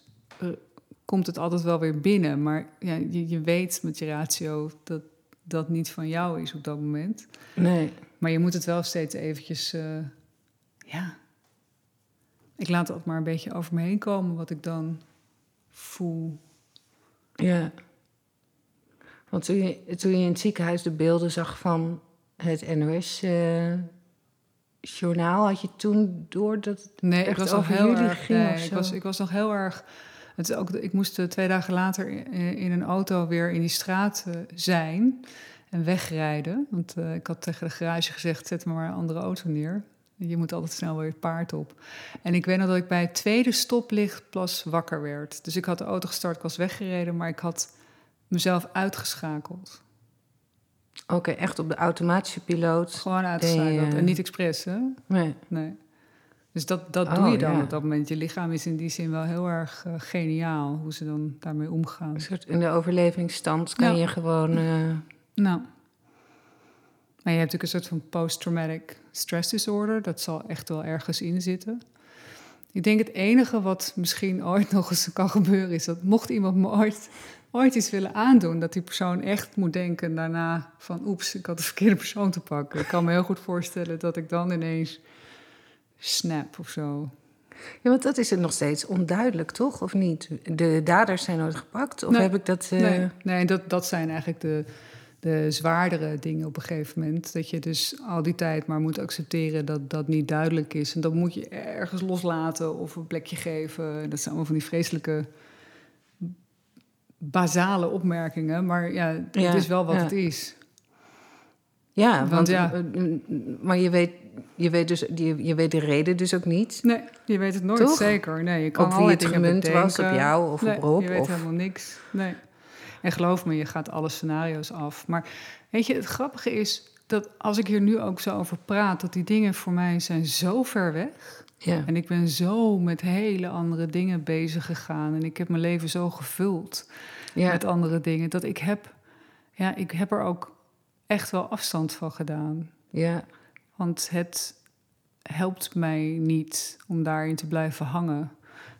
komt het altijd wel weer binnen. Maar ja, je, je weet met je ratio dat dat niet van jou is op dat moment. Nee. Maar je moet het wel steeds eventjes, ja. Ik laat het maar een beetje over me heen komen wat ik dan voel. Ja. Want toen je, toen je in het ziekenhuis de beelden zag van het NOS-journaal, had je toen door dat het Nee, ik was over heel jullie erg. ging nee, ik, was, ik was nog heel erg. Het ook, ik moest eh, twee dagen later in, in een auto weer in die straat eh, zijn en wegrijden. Want eh, ik had tegen de garage gezegd: zet me maar een andere auto neer. Je moet altijd snel weer het paard op. En ik weet nog dat ik bij het tweede stoplicht pas wakker werd. Dus ik had de auto gestart, ik was weggereden, maar ik had mezelf uitgeschakeld. Oké, echt op de automatische piloot. Gewoon uitgeschakeld. En niet expres, hè? Nee. Nee. Dus dat, dat Oh, doe je dan ja. op dat moment. Je lichaam is in die zin wel heel erg eh, geniaal hoe ze dan daarmee omgaan. Een soort in de overlevingsstand kan Ja. je gewoon. eh, Nou. Maar je hebt natuurlijk een soort van post-traumatic stress disorder. Dat zal echt wel ergens in zitten. Ik denk het enige wat misschien ooit nog eens kan gebeuren is dat mocht iemand me ooit, ooit iets willen aandoen, dat die persoon echt moet denken daarna van oeps, ik had de verkeerde persoon te pakken. Ik kan me heel goed voorstellen dat ik dan ineens snap of zo. Ja, want dat is het nog steeds onduidelijk, toch? Of niet? De daders zijn nooit gepakt? Of Nee. heb ik dat. eh, Nee, nee dat, dat zijn eigenlijk de, de zwaardere dingen op een gegeven moment. Dat je dus al die tijd maar moet accepteren dat dat niet duidelijk is. En dat moet je ergens loslaten of een plekje geven. Dat zijn allemaal van die vreselijke basale opmerkingen. Maar ja, het Ja, is wel wat ja. het is. Ja, Want want, ja. eh, maar je weet, je, weet dus, je, je weet de reden dus ook niet. Nee, je weet het nooit Toch? zeker. Nee, je kan Ook wie het dingen gemunt was op jou of nee, op Rob. je weet of, helemaal niks. Nee. En geloof me, je gaat alle scenario's af. Maar weet je, het grappige is dat als ik hier nu ook zo over praat... dat die dingen voor mij zijn zo ver weg. ja. En ik ben zo met hele andere dingen bezig gegaan. En ik heb mijn leven zo gevuld Ja. met andere dingen... dat ik heb, ja, ik heb er ook echt wel afstand van gedaan. ja. Want het helpt mij niet om daarin te blijven hangen.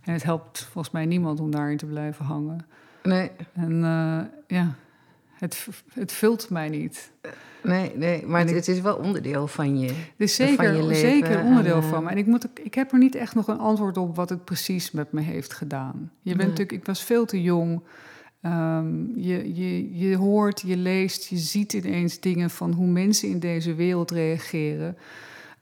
En het helpt volgens mij niemand om daarin te blijven hangen. Nee, En eh, ja, het, het vult mij niet. nee, nee. Maar het, ik- het is wel onderdeel van je. Het is Van zeker, je leven zeker onderdeel en, eh, van me. En ik, moet, ik heb er niet echt nog een antwoord op wat het precies met me heeft gedaan. Je bent Nee. natuurlijk, ik was veel te jong. Ehm, je, je, je hoort, je leest, je ziet ineens dingen van hoe mensen in deze wereld reageren.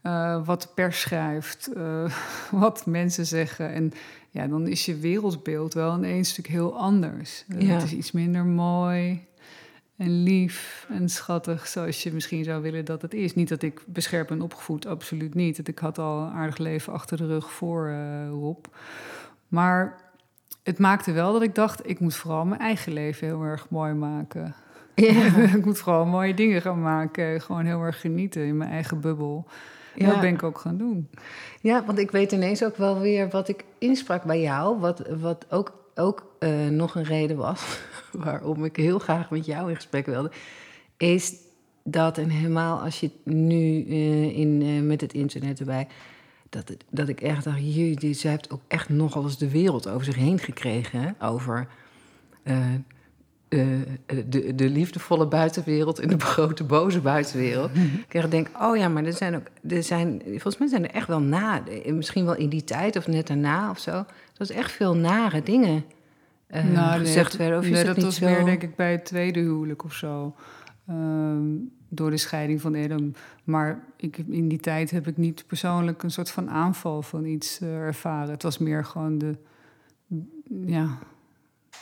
Eh, wat de pers schrijft, wat mensen zeggen. En ja, dan is je wereldbeeld wel ineens natuurlijk heel anders. Eh, Ja. Het is iets minder mooi. en lief en schattig zoals je misschien zou willen dat het is. Niet dat ik bescherp en opgevoed, absoluut niet. Dat ik had al een aardig leven achter de rug voor uh, Rob. Maar het maakte wel dat ik dacht, ik moet vooral mijn eigen leven heel erg mooi maken. Ja. ik moet vooral mooie dingen gaan maken. Gewoon heel erg genieten in mijn eigen bubbel. Ja. Dat ben ik ook gaan doen. Ja, want ik weet ineens ook wel weer wat ik insprak bij jou. Wat, wat ook, ook uh, nog een reden was waarom ik heel graag met jou in gesprek wilde. Is dat, en helemaal als je nu uh, in, uh, met het internet erbij. Dat, dat ik echt dacht, jullie, zij heeft ook echt nogal eens de wereld over zich heen gekregen. Hè? Over uh, de, de liefdevolle buitenwereld en de grote boze buitenwereld. ik denk, oh ja, maar er zijn ook, er zijn, volgens mij zijn er echt wel na, misschien wel in die tijd of net daarna of zo, dat is echt veel nare dingen uh, nou, gezegd nee, werden. Of nee, dat, dat was zo... meer denk ik bij het tweede huwelijk of zo. Um, door de scheiding van Adam. Maar ik, in die tijd heb ik niet persoonlijk een soort van aanval van iets uh, ervaren. Het was meer gewoon de, ja,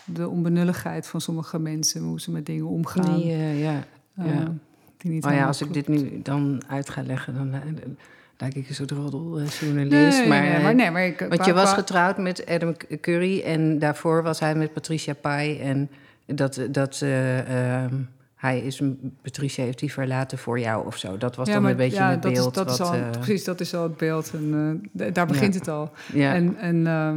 de onbenulligheid van sommige mensen, hoe ze met dingen omgaan. Ja, ja. Uh, ja. Die niet oh ja, als klopt. ik dit nu dan uit ga leggen, dan lijk ik een soort roddeljournalist. Nee, maar, nee, maar, nee, maar ik, want je was getrouwd met Adam Curry en daarvoor was hij met Patricia Pai. En dat, dat uh, um, hij is, Patricia heeft die verlaten voor jou of zo. Dat was ja, dan maar, een beetje ja, het dat beeld. Is, dat wat, is al, uh, precies, dat is al het beeld. En uh, daar begint ja. het al. Ja. En, en uh,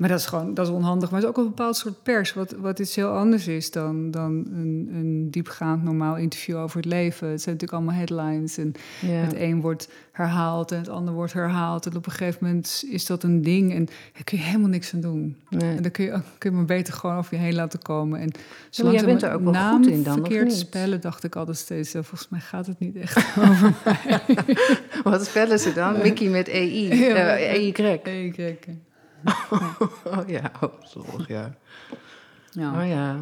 maar dat is gewoon dat is onhandig. Maar het is ook een bepaald soort pers, wat, wat iets heel anders is dan, dan een, een diepgaand normaal interview over het leven. Het zijn natuurlijk allemaal headlines. En ja. het een wordt herhaald en het ander wordt herhaald. En op een gegeven moment is dat een ding. En daar kun je helemaal niks aan doen. Nee. En dan kun je, kun je maar beter gewoon over je heen laten komen. En zolang ja, jij bent er ook wel naam goed in dan, verkeerd spellen, dacht ik altijd steeds. Volgens mij gaat het niet echt over mij. Wat spellen ze dan? Mickey met EI. Ja, uh, EY. EY. Oh ja, oh, zorg, ja. ja. Oh ja.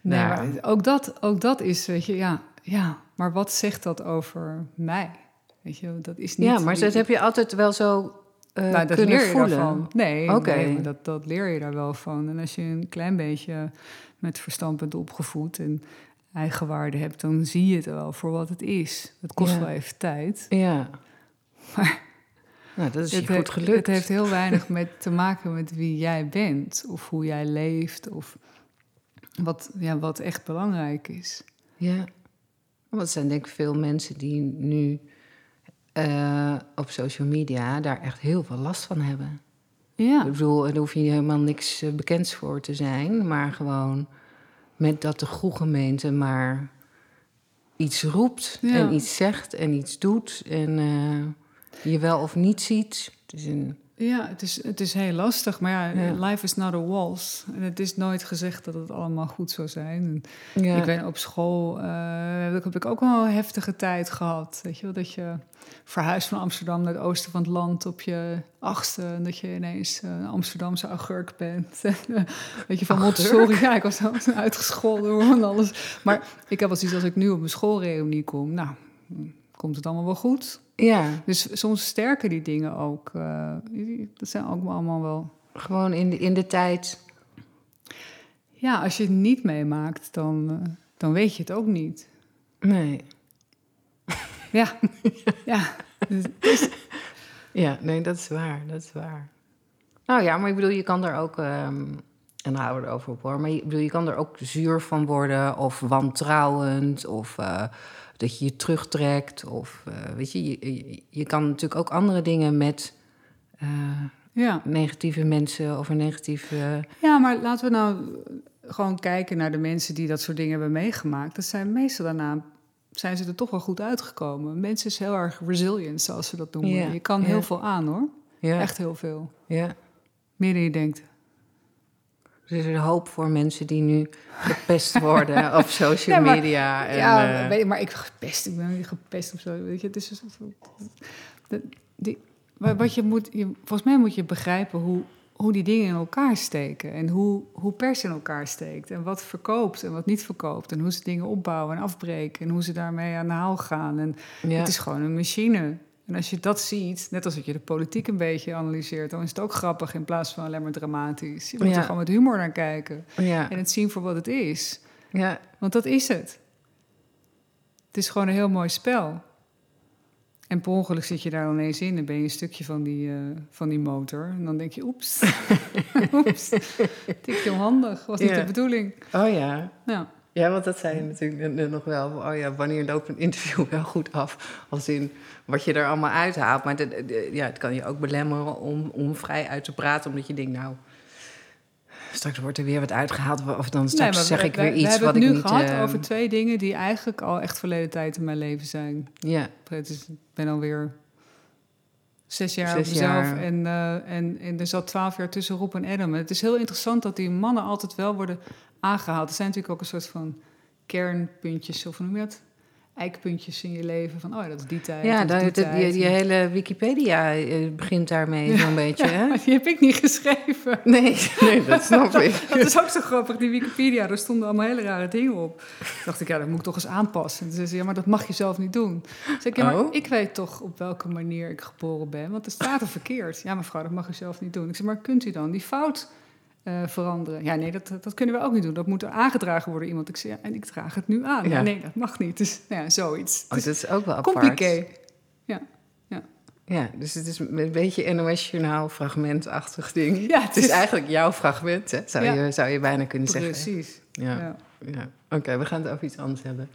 Nee, nou. maar ook dat, ook dat is, weet je, ja, ja. Maar wat zegt dat over mij? Weet je, dat is niet... Ja, maar dat heb je altijd wel zo uh, nou, dat kunnen leer je voelen. daarvan. Nee, okay. nee dat, dat leer je daar wel van. En als je een klein beetje met verstand bent opgevoed en eigenwaarde hebt, dan zie je het wel voor wat het is. Het kost Ja. wel even tijd. Ja, Maar nou, dat is het, goed heeft, het heeft heel weinig met te maken met wie jij bent, of hoe jij leeft, of wat, ja, wat echt belangrijk is. Ja, want er zijn denk ik veel mensen die nu uh, op social media daar echt heel veel last van hebben. Ja. Ik bedoel, daar hoef je helemaal niks uh, bekends voor te zijn, maar gewoon met dat de goede gemeente maar iets roept Ja. en iets zegt en iets doet en uh, je wel of niet ziet. Het is een, Ja, het is, het is heel lastig, maar ja, Ja. life is not a waltz. En het is nooit gezegd dat het allemaal goed zou zijn. En ja, Ik weet op school uh, heb ik ook wel een heftige tijd gehad. Weet je wel, dat je verhuist van Amsterdam naar het oosten van het land op je achtste. En dat je ineens een Amsterdamse augurk bent. weet je, van? Montessori. Ja, ik was uitgescholden en alles. Maar ik heb wel zoiets als ik nu op mijn schoolreunie kom. Nou, komt het allemaal wel goed. ja, Dus soms sterken die dingen ook. Uh, dat zijn ook allemaal wel... gewoon in de, in de tijd. Ja, als je het niet meemaakt, dan, uh, dan weet je het ook niet. Nee. Ja, ja. Ja, nee, dat is waar, dat is waar. Nou ja, maar ik bedoel, je kan er ook, um, en dan houden we erover op hoor, maar je, bedoel, je kan er ook zuur van worden of wantrouwend of uh, dat je je terugtrekt of uh, weet je, je, je, kan natuurlijk ook andere dingen met uh, ja. negatieve mensen of een negatieve... Ja, maar laten we nou gewoon kijken naar de mensen die dat soort dingen hebben meegemaakt. Dat zijn meestal daarna zijn ze er toch wel goed uitgekomen. Mensen is heel erg resilient, zoals ze dat noemen. Ja, je kan ja. heel veel aan, hoor. Echt heel veel. ja. Meer dan je denkt. Er is er hoop voor mensen die nu gepest worden op social maar- media. En, ja, eh, weet maar ik gepest, ik ben niet gepest of zo. Weet je, het is dus, de- die, wa- wat je moet, je, volgens mij moet je begrijpen hoe, hoe die dingen in elkaar steken. En hoe, hoe pers in elkaar steekt. En wat verkoopt en wat niet verkoopt. En hoe ze dingen opbouwen en afbreken. En hoe ze daarmee aan de haal gaan. En ja. het is gewoon een machine. En als je dat ziet, net als dat je de politiek een beetje analyseert, dan is het ook grappig in plaats van alleen maar dramatisch. Je moet Ja. er gewoon met humor naar kijken ja. en het zien voor wat het is. Ja. Want dat is het. Het is gewoon een heel mooi spel. En per ongeluk zit je daar ineens in en ben je een stukje van die, eh, van die motor. En dan denk je, oeps, oeps, tikje onhandig, was niet Ja. de bedoeling. Oh ja. Ja. Ja, want dat zei je natuurlijk nog wel. Oh ja, wanneer loopt een interview wel goed af? Als in wat je er allemaal uithaalt. Maar de- de- ja, het kan je ook belemmeren om, om vrij uit te praten. Omdat je denkt, nou, straks wordt er weer wat uitgehaald. Of dan straks Nee, maar zeg we- ik we- weer we iets hebben wat het ik nu niet... gehad eh, over twee dingen die eigenlijk al echt verleden tijd in mijn leven zijn. Ja, is, ik ben alweer zes jaar Zes op mezelf jaar. En, eh, en, en er zat twaalf jaar tussen Rob en Adam. En het is heel interessant dat die mannen altijd wel worden aangehaald. Er zijn natuurlijk ook een soort van kernpuntjes, of hoe noem je dat? Eikpuntjes in je leven. Van, oh ja, dat is die tijd. ja dat die dat- tijd. die, die hele Wikipedia eh, begint daarmee zo'n beetje, hè? Maar die heb ik niet geschreven. Nee, nee, dat snap ik. Dat is ook zo grappig, die Wikipedia. Daar stonden allemaal hele rare dingen op. Toen dacht ik, ja, dat moet ik toch eens aanpassen. En toen zei ze, ja, maar dat mag je zelf niet doen. Toen zei ik, ja, maar Oh. ik weet toch op welke manier ik geboren ben. Want er staat er verkeerd. Ja, mevrouw, dat mag u zelf niet doen. Ik zei, maar kunt u dan die fout eh, veranderen? Ja, nee, dat, dat kunnen we ook niet doen. Dat moet er aangedragen worden iemand. Ik zei, ja, en ik draag het nu aan. Ja. Nee, dat mag niet. Dus ja, zoiets. Oh, dat is ook wel apart. compliqué. Ja. Ja, dus het is een beetje NOS-journaal fragmentachtig ding. Ja, het is eigenlijk jouw fragment, hè? Zou, Ja. je, zou je bijna kunnen zeggen. Precies. Ja. Ja. ja. Oké, we gaan het over iets anders hebben.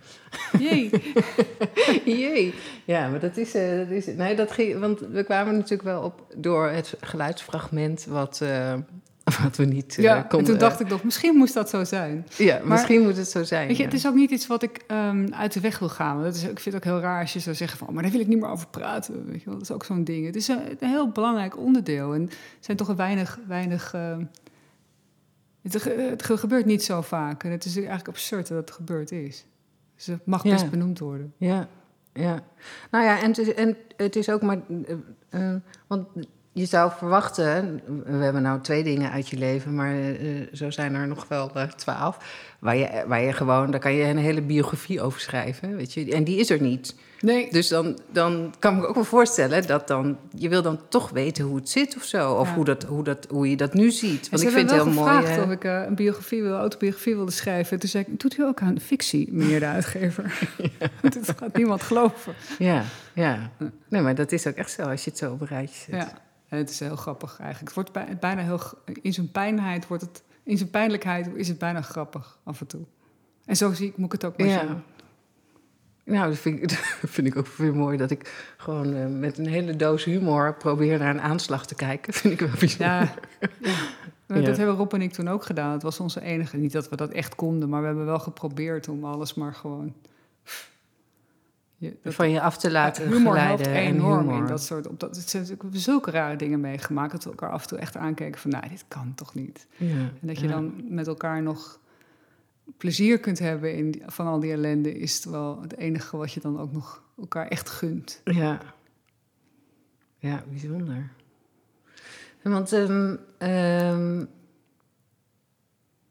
Jee. Jee. Ja, maar dat is, eh, dat is... Nee, dat ging... Want we kwamen natuurlijk wel op door het geluidsfragment wat, eh, wat we niet eh, Ja, en konden... toen dacht ik nog, misschien moest dat zo zijn. Ja, misschien moet het zo zijn. Weet je, ja. het is ook niet iets wat ik ehm, uit de weg wil gaan. Dat is, ik vind het ook heel raar als je zou zeggen van... Oh, maar daar wil ik niet meer over praten. Weet je wel? Dat is ook zo'n ding. Het is een, een heel belangrijk onderdeel. En er zijn toch een weinig... weinig ehm, het, ge- het ge- gebeurt niet zo vaak. En het is eigenlijk absurd dat het gebeurd is. Dus het mag Ja. best benoemd worden. Ja, ja. Nou ja, en het is, en het is ook maar... eh, eh, want je zou verwachten... We hebben nou twee dingen uit je leven... maar eh, zo zijn er nog wel eh, twaalf... Waar je, waar je gewoon... Daar kan je een hele biografie over schrijven, weet je. En die is er niet. Nee, Dus dan, dan kan ik me ook wel voorstellen dat dan... Je wil dan toch weten hoe het zit of zo. Of Ja. hoe, dat, hoe, dat, hoe je dat nu ziet. Want ik vind het heel mooi... gevraagd eh, of ik eh, een biografie wil, autobiografie wilde schrijven. Toen zei ik, doet u ook aan fictie, meneer de uitgever? Dat gaat niemand geloven. Ja, ja. Nee, maar dat is ook echt zo als je het zo op een rijtje zet. Ja, het is heel grappig eigenlijk. Het wordt bij- bijna heel, in zijn pijnheid wordt het, in zijn pijnlijkheid is het bijna grappig af en toe. En zo zie ik, moet ik het ook maar Ja. zien. Nou, dat vind, ik, dat vind ik ook weer mooi dat ik gewoon eh, met een hele doos humor probeer naar een aanslag te kijken. Vind ik wel bijzonder. Ja, ja. Ja. Dat hebben Rob en ik toen ook gedaan. Het was onze enige, niet dat we dat echt konden, maar we hebben wel geprobeerd om alles maar gewoon... Je, Van je af te laten humor helpt enorm humor. in dat soort... Op dat, het zijn natuurlijk zulke rare dingen meegemaakt... dat we elkaar af en toe echt aankijken van... nou, dit kan toch niet? Ja, En dat je ja. dan met elkaar nog plezier kunt hebben in van al die ellende, is het wel het enige wat je dan ook nog elkaar echt gunt. Ja. Ja, bijzonder. Want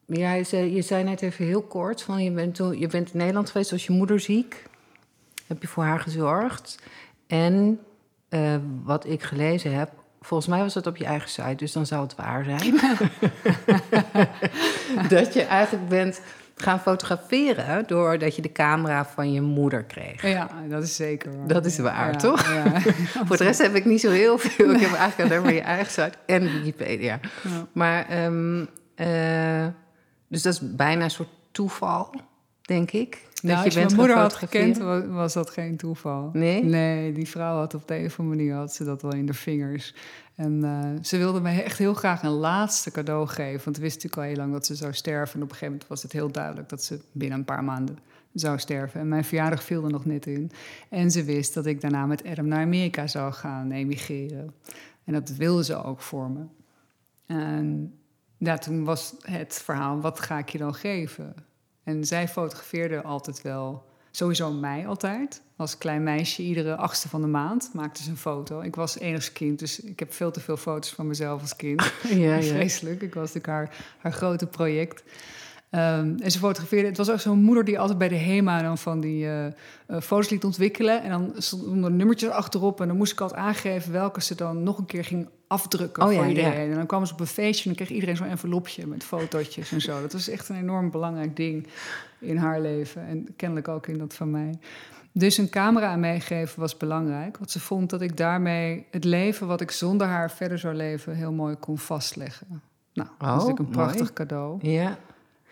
ja, je, zei, je zei net even heel kort van je bent, toen, je bent in Nederland geweest, was je moeder ziek. Heb je voor haar gezorgd. En eh, wat ik gelezen heb, volgens mij was dat op je eigen site, dus dan zou het waar zijn. dat je eigenlijk bent gaan fotograferen doordat je de camera van je moeder kreeg. Ja, dat is zeker waar. Dat is waar, Ja, toch? Ja. Voor de rest heb ik niet zo heel veel. Ik heb eigenlijk alleen maar je eigen site en Wikipedia. Ja. Maar, ehm, eh, dus dat is bijna een soort toeval, denk ik. Dat Nou, als je mijn moeder had gekend, was dat geen toeval. Nee? Nee, die vrouw had op de een of andere manier had ze dat wel in de vingers. En eh, ze wilde me echt heel graag een laatste cadeau geven. Want we wisten natuurlijk al heel lang dat ze zou sterven. En op een gegeven moment was het heel duidelijk dat ze binnen een paar maanden zou sterven. En mijn verjaardag viel er nog net in. En ze wist dat ik daarna met Adam naar Amerika zou gaan emigreren. En dat wilde ze ook voor me. En ja, toen was het verhaal, wat ga ik je dan geven? En zij fotografeerde altijd wel, sowieso mij altijd. Als klein meisje, iedere achtste van de maand maakte ze een foto. Ik was enigst kind, dus ik heb veel te veel foto's van mezelf als kind. Ja, ja. Vreselijk, ik was natuurlijk haar, haar grote project. Ehm, en ze fotografeerde, het was ook zo'n moeder die altijd bij de HEMA dan van die eh, eh, foto's liet ontwikkelen. En dan stonden er nummertjes achterop en dan moest ik altijd aangeven welke ze dan nog een keer ging afdrukken Oh voor ja. iedereen. En dan kwamen ze op een feestje en dan kreeg iedereen zo'n envelopje met fotootjes en zo. Dat was echt een enorm belangrijk ding in haar leven en kennelijk ook in dat van mij. Dus een camera aan meegeven was belangrijk, want ze vond dat ik daarmee het leven wat ik zonder haar verder zou leven heel mooi kon vastleggen. Nou, dat is Oh, natuurlijk een prachtig mooi. cadeau. Ja.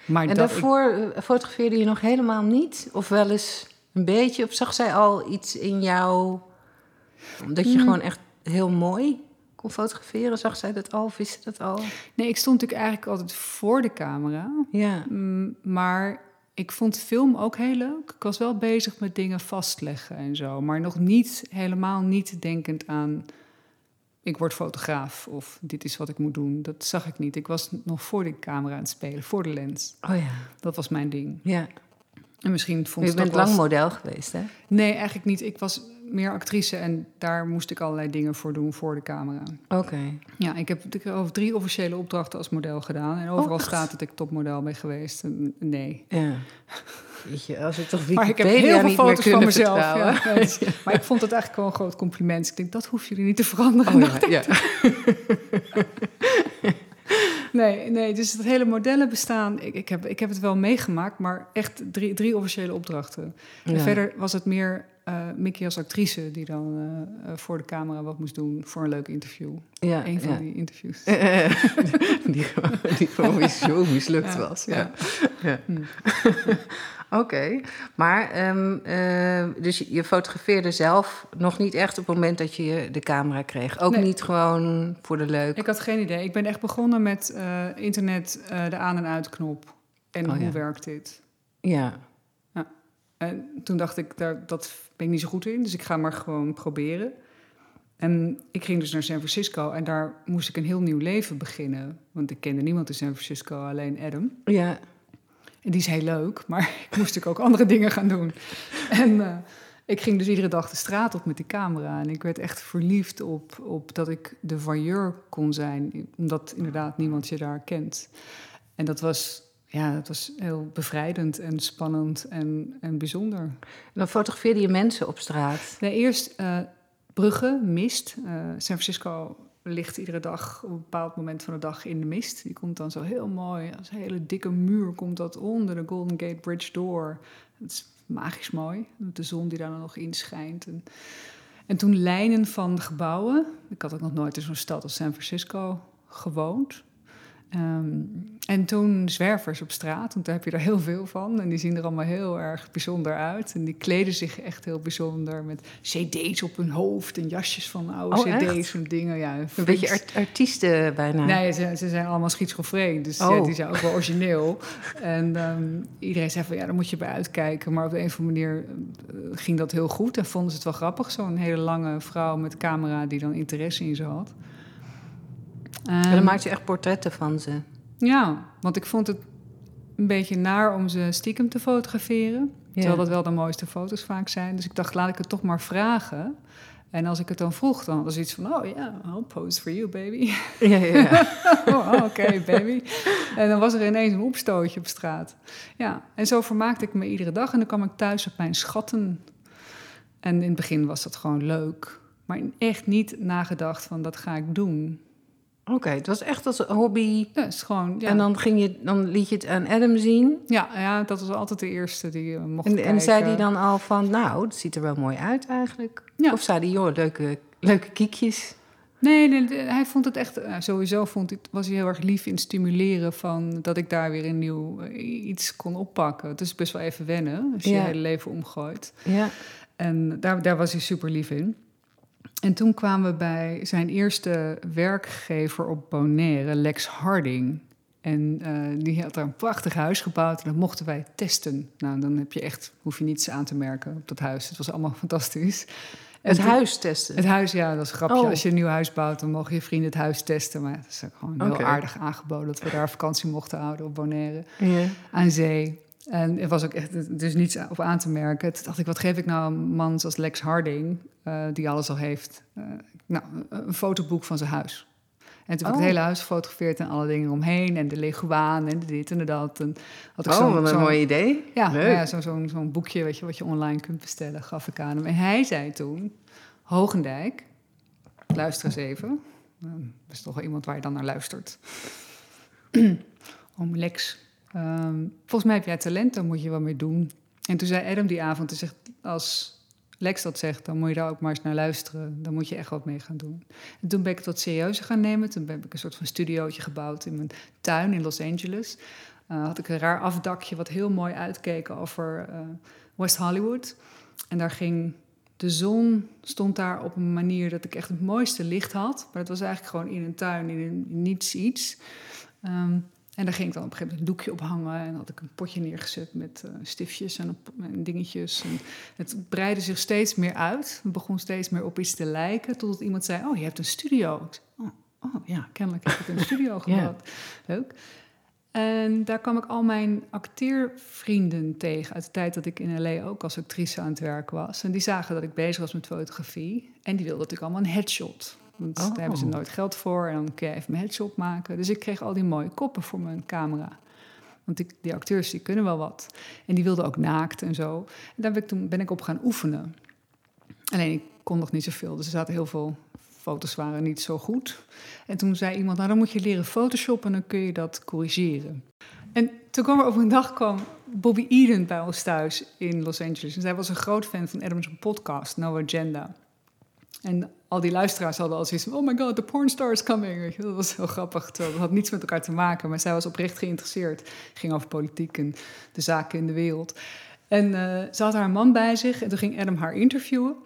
Maar En dat ik- daarvoor eh, fotografeerde je nog helemaal niet? Of wel eens een beetje? Of zag zij al iets in jou... Dat je Hmm. gewoon echt heel mooi kon fotograferen? Zag zij dat al? Wist ze dat al? Nee, ik stond natuurlijk eigenlijk altijd voor de camera. Ja. Mm, maar ik vond film ook heel leuk. Ik was wel bezig met dingen vastleggen en zo. Maar nog niet, helemaal niet denkend aan... ik word fotograaf of dit is wat ik moet doen. Dat zag ik niet. Ik was nog voor de camera aan het spelen, voor de lens. Oh ja. Dat was mijn ding. Ja. En misschien vond Je bent lang model geweest, hè? Nee, eigenlijk niet. Ik was meer actrice en daar moest ik allerlei dingen voor doen voor de camera. Oké. Ja, ik heb over drie officiële opdrachten als model gedaan. En overal echt? staat dat ik topmodel ben geweest. En Nee. Ja. Weet je, als het toch Maar ik heb Wikipedia heel veel foto's van mezelf. Ja, dat maar ik vond het eigenlijk wel een groot compliment. Ik denk, dat hoeven jullie niet te veranderen. Oh, ja. Nee, nee, dus het hele modellenbestaan, ik, ik, heb, ik heb het wel meegemaakt, maar echt drie, drie officiële opdrachten. En verder was het meer eh Mickey als actrice die dan eh, eh, voor de camera wat moest doen voor een leuk interview. Ja, Eén van ja. die interviews. die, gewoon- die gewoon weer zo mislukt Ja, was. ja. Ja. Hm. Oké, maar ehm, eh, dus je, fotografeerde zelf nog niet echt op het moment dat je de camera kreeg. Ook Nee. niet gewoon voor de leuk. Ik had geen idee. Ik ben echt begonnen met internet, de aan- en uitknop. En Oh, hoe werkt dit? Ja, En toen dacht ik, daar, dat ben ik niet zo goed in, dus ik ga maar gewoon proberen. En ik ging dus naar San Francisco en daar moest ik een heel nieuw leven beginnen. Want ik kende niemand in San Francisco, alleen Adam. ja, En die is heel leuk, maar ik moest natuurlijk ook andere dingen gaan doen. En eh, ik ging dus iedere dag de straat op met die camera. En ik werd echt verliefd op, op dat ik de voyeur kon zijn. Omdat inderdaad niemand je daar kent. En dat was, ja, dat was heel bevrijdend en spannend en, en bijzonder. dan fotografeerde je mensen op straat. Nee, eerst eh, bruggen, mist. Eh, San Francisco ligt iedere dag op een bepaald moment van de dag in de mist. Die komt dan zo heel mooi, als een hele dikke muur komt dat onder de Golden Gate Bridge door. Het is magisch mooi, met de zon die daar dan nog in schijnt. En, en toen lijnen van gebouwen. Ik had ook nog nooit in zo'n stad als San Francisco gewoond. Ehm, en toen zwervers op straat, want daar heb je er heel veel van. En die zien er allemaal heel erg bijzonder uit. En die kleden zich echt heel bijzonder met cd's op hun hoofd en jasjes van oude Oh, cd's en dingen. Ja, Een beetje art- artiesten bijna. Nee, ze, ze zijn allemaal schizofreen, dus Oh. ja, die zijn ook wel origineel. en ehm, iedereen zei van, ja, daar moet je bij uitkijken. Maar op de een of andere manier eh, ging dat heel goed. En vonden ze het wel grappig, zo'n hele lange vrouw met camera... die dan interesse in ze had. En Ehm, dan maak je echt portretten van ze. ja, want ik vond het een beetje naar om ze stiekem te fotograferen. Terwijl dat wel de mooiste foto's vaak zijn. Dus ik dacht, laat ik het toch maar vragen. En als ik het dan vroeg, dan was iets van... oh ja, I'll pose for you, baby. Ja, ja, ja. oh, oh, oké, baby. En dan was er ineens een opstootje op straat. Ja, en zo vermaakte ik me iedere dag. En dan kwam ik thuis op mijn schatten. En in het begin was dat gewoon leuk. Maar echt niet nagedacht van, dat ga ik doen. Oké, het was echt als een hobby. Ja, is gewoon... Ja. En dan, ging je, dan liet je het aan Adam zien. Ja, ja, dat was altijd de eerste die eh, mocht En, kijken. en zei die dan al van, nou, het ziet er wel mooi uit eigenlijk. Ja. Of zei die, joh, leuke, leuke kiekjes. Nee, nee, hij vond het echt... eh, sowieso vond hij, was hij heel erg lief in stimuleren van... dat ik daar weer een nieuw eh, iets kon oppakken. Het is best wel even wennen als je Ja. je hele leven omgooit. Ja. En daar, daar was hij super lief in. En toen kwamen we bij zijn eerste werkgever op Bonaire, Lex Harding. En eh, die had daar een prachtig huis gebouwd en dat mochten wij testen. Nou, dan heb je echt, hoef je niets aan te merken op dat huis. Het was allemaal fantastisch. En Het toen- huis testen. Het huis, ja, dat is een grapje. Oh. Als je een nieuw huis bouwt, dan mogen je vrienden het huis testen. Maar het is ook gewoon heel aardig aangeboden dat we daar vakantie mochten houden op Bonaire aan zee. En er was ook echt dus niets op aan te merken. Toen dacht ik, wat geef ik nou een man zoals Lex Harding, eh, die alles al heeft? Eh, nou, een fotoboek van zijn huis. En toen heb ik Oh. het hele huis gefotografeerd en alle dingen omheen. En de leguaan en de dit en de dat. En had ik Oh, zo'n- wat een mooi idee. Ja, Leuk. ja zo'n boekje weet je, wat je online kunt bestellen, gaf ik aan hem. En hij zei toen, Hogendijk, luister eens even. uh, is toch wel iemand waar je dan naar luistert. Om Lex. Ehm, volgens mij heb jij talent, daar moet je wel mee doen. En toen zei Adam die avond, zegt, als Lex dat zegt, dan moet je daar ook maar eens naar luisteren. Dan moet je echt wat mee gaan doen. En toen ben ik het wat serieuzer gaan nemen. Toen heb ik een soort van studiootje gebouwd in mijn tuin in Los Angeles. Uh, had ik een raar afdakje wat heel mooi uitkeek over uh, West Hollywood. En daar ging de zon stond daar op een manier dat ik echt het mooiste licht had. Maar het was eigenlijk gewoon in een tuin, in, een, niets iets. Um, en daar ging ik dan op een gegeven moment een doekje op hangen. En had ik een potje neergezet met uh, stiftjes en, en, dingetjes. En het breidde zich steeds meer uit. Het begon steeds meer op iets te lijken. Totdat iemand zei, oh, je hebt een studio. oh, oh, ja, kennelijk heb ik een studio gebouwd. Leuk. En daar kwam ik al mijn acteervrienden tegen uit de tijd dat ik in LA ook als actrice aan het werk was. En die zagen dat ik bezig was met fotografie. En die wilden natuurlijk allemaal een headshot. Want daar hebben ze oh. nooit geld voor. En dan kun je even mijn headshot maken. Dus ik kreeg al die mooie koppen voor mijn camera. Want die, die acteurs die kunnen wel wat. En die wilden ook naakt en zo. En daar ben ik, toen ben ik op gaan oefenen. Alleen ik kon nog niet zoveel. Dus er zaten heel veel foto's waren niet zo goed. En toen zei iemand, nou dan moet je leren Photoshop en dan kun je dat corrigeren. En toen kwam er op een dag kwam Bobby Eden bij ons thuis in Los Angeles. En zij was een groot fan van Adam's podcast, No Agenda. En al die luisteraars hadden al zoiets van... oh my god, the pornstar is coming. Dat was heel grappig. dat had niets met elkaar te maken. Maar zij was oprecht geïnteresseerd. Het ging over politiek en de zaken in de wereld. En uh, ze had haar man bij zich. En toen ging Adam haar interviewen.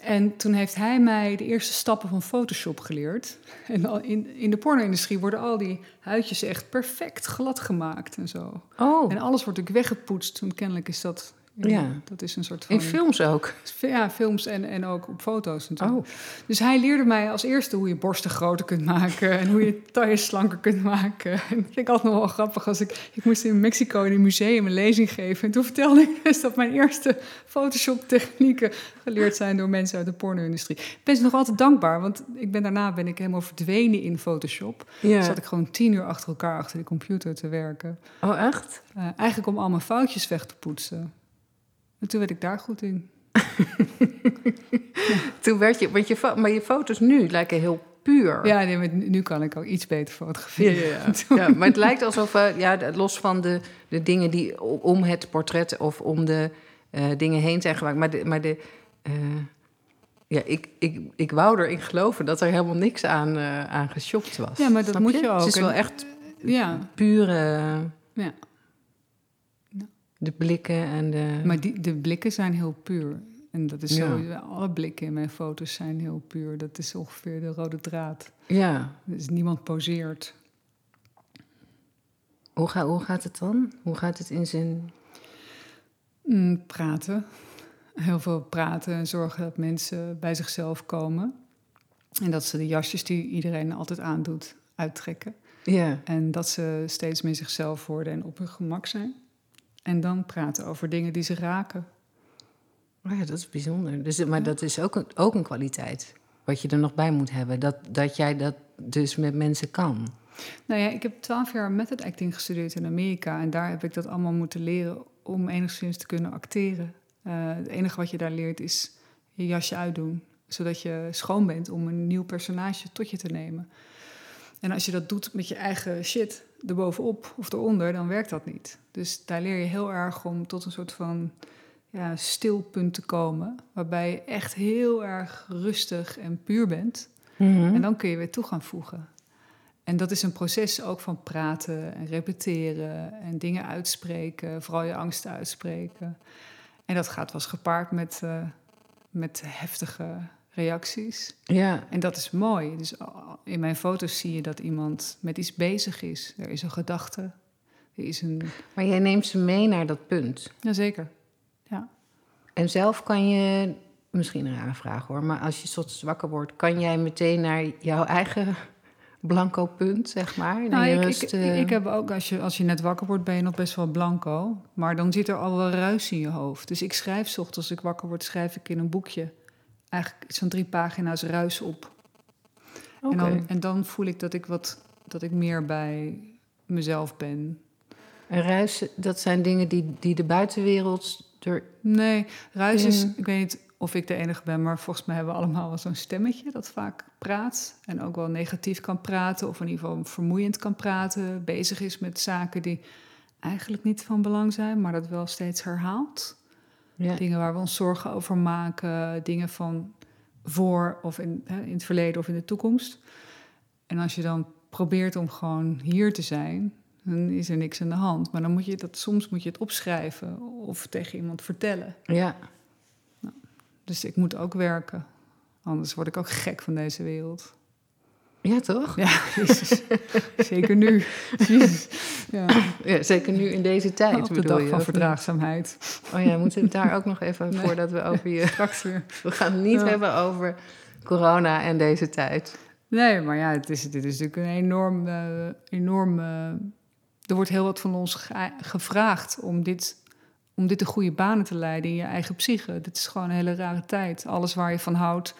En toen heeft hij mij de eerste stappen van Photoshop geleerd. En in, in de porno-industrie worden al die huidjes echt perfect glad gemaakt en zo. Oh. En alles wordt ook weggepoetst. Toen kennelijk is dat ja. Dat is een soort van... In films ook? Ja, films en, en ook op foto's natuurlijk. Oh. Dus hij leerde mij als eerste hoe je borsten groter kunt maken... en hoe je tailles slanker kunt maken. En dat vind ik altijd nog wel grappig. Als ik, ik moest in Mexico in een museum een lezing geven... en toen vertelde ik dus dat mijn eerste Photoshop-technieken... geleerd zijn door mensen uit de porno-industrie. Ik ben ze nog altijd dankbaar, want ik ben, daarna ben ik helemaal verdwenen in Photoshop. Ja. Zat ik gewoon tien uur achter elkaar achter de computer te werken. Oh, echt? Uh, eigenlijk om al mijn foutjes weg te poetsen. En toen werd ik daar goed in. Toen werd je, want je, maar je foto's nu lijken heel puur. Ja, nee, nu kan ik ook iets beter fotograferen. Ja, ja, ja. maar het lijkt alsof, uh, ja, los van de, de dingen die om het portret of om de uh, dingen heen zijn gemaakt, maar de, maar de uh, ja, ik, ik, ik wou erin geloven dat er helemaal niks aan, aan geshopt was. Ja, maar dat moet je, ook. Het is wel echt ja. pure. Ja. De blikken en de... Maar die, de blikken zijn heel puur. En dat is zo, alle blikken in mijn foto's zijn heel puur. Dat is ongeveer de rode draad. Ja. Dus niemand poseert. Hoe, ga, hoe gaat het dan? Hoe gaat het in zijn... Mm, praten. Heel veel praten en zorgen dat mensen bij zichzelf komen. En dat ze de jasjes die iedereen altijd aandoet, uittrekken. Ja. En dat ze steeds meer zichzelf worden en op hun gemak zijn. En dan praten over dingen die ze raken. Oh ja, dat is bijzonder. Dus, maar dat is ook een, ook een kwaliteit. Wat je er nog bij moet hebben. Dat, dat jij dat dus met mensen kan. Nou ja, ik heb twaalf jaar method acting gestudeerd in Amerika. En daar heb ik dat allemaal moeten leren om enigszins te kunnen acteren. Uh, het enige wat je daar leert is je jasje uitdoen. Zodat je schoon bent om een nieuw personage tot je te nemen. En als je dat doet met je eigen shit, erbovenop of eronder, dan werkt dat niet. Dus daar leer je heel erg om tot een soort van ja, stilpunt te komen, waarbij je echt heel erg rustig en puur bent. Mhm. En dan kun je weer toe gaan voegen. En dat is een proces ook van praten en repeteren en dingen uitspreken, vooral je angsten uitspreken. En dat gaat was gepaard met, uh, met heftige reacties. Ja. En dat is mooi. Dus in mijn foto's zie je dat iemand met iets bezig is. Er is een gedachte. Er is een... Maar jij neemt ze mee naar dat punt. Jazeker. Ja. En zelf kan je, misschien een rare vraag hoor, maar als je ochtends wakker wordt, kan jij meteen naar jouw eigen blanco punt, zeg maar? Nou, ik, rust, ik, uh... ik, heb ook, als je, als je net wakker wordt, ben je nog best wel blanco. Maar dan zit er al wel ruis in je hoofd. Dus ik schrijf s ochtends als ik wakker word, schrijf ik in een boekje eigenlijk van drie pagina's ruis op. En, dan, en dan voel ik dat ik, wat, dat ik meer bij mezelf ben. En ruis, dat zijn dingen die, die de buitenwereld er. Nee, ruis is, ik weet niet of ik de enige ben, maar volgens mij hebben we allemaal wel zo'n stemmetje dat vaak praat. En ook wel negatief kan praten, of in ieder geval vermoeiend kan praten. Bezig is met zaken die eigenlijk niet van belang zijn, maar dat wel steeds herhaalt. Ja. Dingen waar we ons zorgen over maken, dingen van voor of in, hè, in het verleden of in de toekomst. En als je dan probeert om gewoon hier te zijn, dan is er niks aan de hand. Maar dan moet je dat soms moet je het opschrijven of tegen iemand vertellen. Ja. Dus ik moet ook werken. Anders word ik ook gek van deze wereld. Ja, toch? Ja, jezus. zeker nu. Jezus. Ja. Ja, zeker nu in deze tijd. Op de dag je, van verdraagzaamheid. Oh ja, moeten we het daar ook nog even Nee. voordat we over je... Straks weer. We gaan het niet Ja. hebben over corona en deze tijd. Nee, maar ja, het is, dit is natuurlijk een enorm... enorm eh, er wordt heel wat van ons ge- gevraagd om dit, om dit de goede banen te leiden in je eigen psyche. Dit is gewoon een hele rare tijd. Alles waar je van houdt,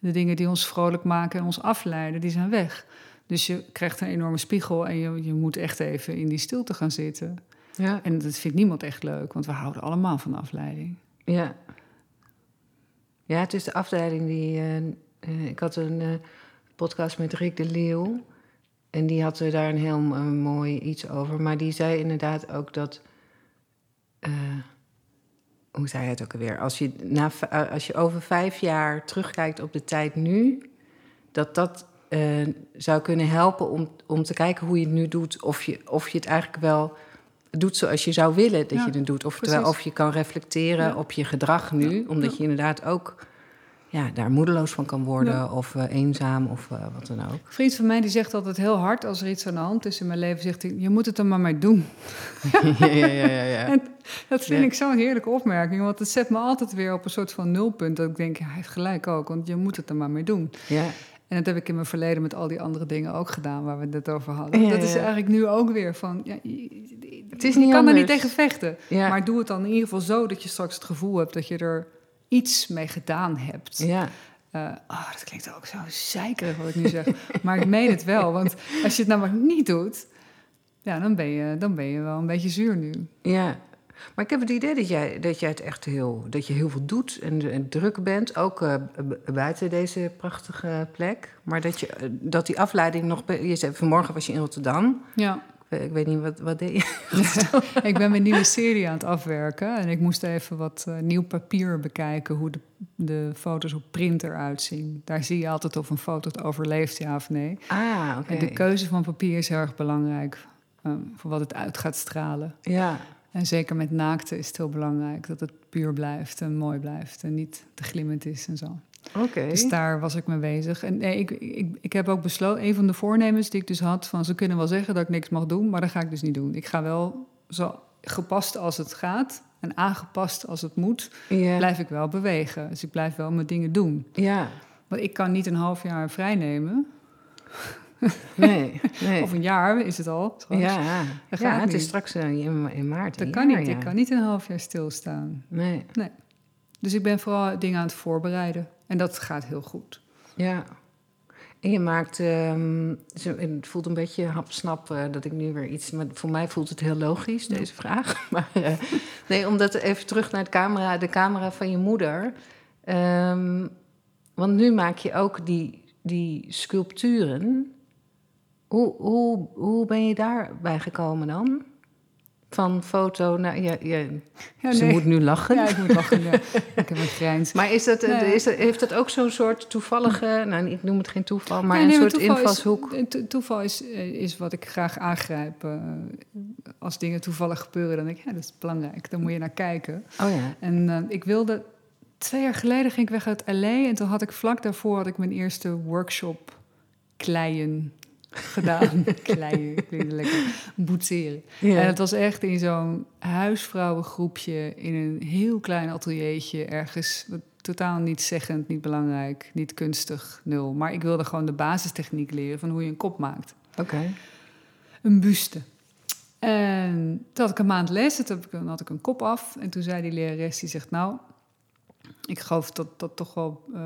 de dingen die ons vrolijk maken en ons afleiden, die zijn weg. Dus je krijgt een enorme spiegel en je, je moet echt even in die stilte gaan zitten. Ja. En dat vindt niemand echt leuk, want we houden allemaal van afleiding. Ja. Ja, het is de afleiding die... eh, eh, ik had een eh, podcast met Rick de Leeuw. En die had daar een heel mooi iets over. Maar die zei inderdaad ook dat... hoe zei hij het ook alweer? Als je, na, eh, als je over vijf jaar terugkijkt op de tijd nu... dat dat eh, zou kunnen helpen om, om te kijken hoe je het nu doet. Of je, of je het eigenlijk wel doet zoals je zou willen dat Ja, je het doet. Of, terwijl, of je kan reflecteren Ja. op je gedrag nu. Ja, Omdat je inderdaad ook ja, daar moedeloos van kan worden. Ja. Of eh, eenzaam of eh, wat dan ook. Een vriend van mij die zegt altijd heel hard als er iets aan de hand is in mijn leven, zegt hij, je moet het er maar mee doen. ja, ja, ja, ja. En dat vind Ja. ik zo'n heerlijke opmerking, want het zet me altijd weer op een soort van nulpunt. Dat ik denk, hij heeft gelijk ook, want je moet het er maar mee doen. ja. En dat heb ik in mijn verleden met al die andere dingen ook gedaan waar we het net over hadden. Ja, dat is eigenlijk nu ook weer van, ja, je, Het is je niet kan er niet tegen vechten. Ja. Maar doe het dan in ieder geval zo dat je straks het gevoel hebt dat je er iets mee gedaan hebt. ja. Eh, oh, dat klinkt ook zo zeikerig wat ik nu zeg. maar ik meen het wel, want als je het namelijk niet doet, ja, dan ben je, dan ben je wel een beetje zuur nu. Ja, maar ik heb het idee dat jij, dat jij het echt heel, dat je heel veel doet en, en druk bent, ook eh, buiten deze prachtige plek. Maar dat, je, eh, dat die afleiding nog. Je zei, vanmorgen was je in Rotterdam. Ja, Ik weet, niet wat, wat deed je. ik ben mijn nieuwe serie aan het afwerken en ik moest even wat eh, nieuw papier bekijken hoe de, de foto's op print eruit zien. Daar zie je altijd of een foto het overleeft, ja of nee. Ah, oké. De keuze van papier is heel erg belangrijk eh, voor wat het uit gaat stralen. Ja, En zeker met naakte is het heel belangrijk dat het puur blijft en mooi blijft en niet te glimmend is en zo. Oké. Dus daar was ik mee bezig. En nee, ik, ik, ik heb ook besloten, een van de voornemens die ik dus had, van ze kunnen wel zeggen dat ik niks mag doen, maar dat ga ik dus niet doen. Ik ga wel zo gepast als het gaat en aangepast als het moet, blijf ik wel bewegen. Dus ik blijf wel mijn dingen doen. ja. Want ik kan niet een half jaar vrij nemen, Nee, nee. of een jaar is het al. straks. ja, Dat ja het is straks eh, in, in maart. Dat kan jaar, niet. ja. Ik kan niet een half jaar stilstaan. Nee, Dus ik ben vooral dingen aan het voorbereiden. En dat gaat heel goed. ja. En je maakt, ehm, het voelt een beetje hapsnap eh, dat ik nu weer iets, maar voor mij voelt het heel logisch, deze vraag. Maar eh, nee, omdat even terug naar de camera, de camera van je moeder. Ehm, want nu maak je ook die, die sculpturen. Hoe, hoe, hoe ben je daarbij gekomen dan? Van foto naar. Ja, ja, Ja, ze nee. moet nu lachen. Ja, ik moet lachen. ja. Ik heb een grijns. Maar is dat, Nee. is dat, heeft dat ook zo'n soort toevallige, nou ik noem het geen toeval, maar Nee, een soort toeval invalshoek? Is, toeval is, eh, is wat ik graag aangrijp. eh, als dingen toevallig gebeuren, dan denk ik, ja, dat is belangrijk. Daar moet je naar kijken. Oh ja. En eh, ik wilde... Twee jaar geleden ging ik weg uit L.A. En toen had ik vlak daarvoor had ik mijn eerste workshop kleien gedaan. kleien, klinkt lekker. Boetseren. En het was echt in zo'n huisvrouwengroepje in een heel klein ateliertje ergens. Totaal niet zeggend, niet belangrijk, niet kunstig, nul. Maar ik wilde gewoon de basistechniek leren van hoe je een kop maakt. Oké. Een buste. En toen had ik een maand les, toen heb ik- dan had ik een kop af. En toen zei die lerares, die zegt, nou, ik geloof dat dat toch wel eh,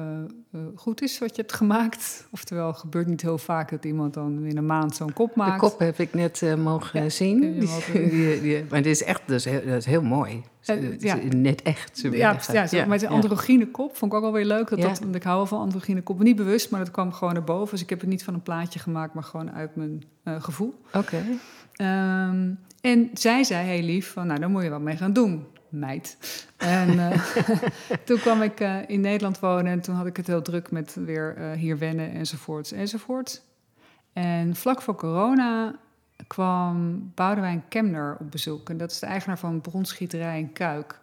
eh, goed is wat je hebt gemaakt. Oftewel, het gebeurt niet heel vaak dat iemand dan in een maand zo'n kop maakt. De kop heb ik net uh, mogen Ja, zien. Die- die- die- maar dit is echt dat is heel, dat is heel mooi. Eh, Het ja. Net echt. Ja, ja, zo, met een androgyne kop vond ik ook wel weer leuk. Dat Ja. dat, want ik hou wel van androgyne koppen. Niet bewust, maar dat kwam gewoon naar boven. Dus ik heb het niet van een plaatje gemaakt, maar gewoon uit mijn eh, gevoel. Oké. Ehm, en zij zei heel lief van, nou, daar moet je wat mee gaan doen, meid. En eh, toen kwam ik eh, in Nederland wonen en toen had ik het heel druk met weer eh, hier wennen enzovoorts enzovoorts. En vlak voor corona kwam Boudewijn Kemner op bezoek. En dat is de eigenaar van Bronschieterij in Kuik.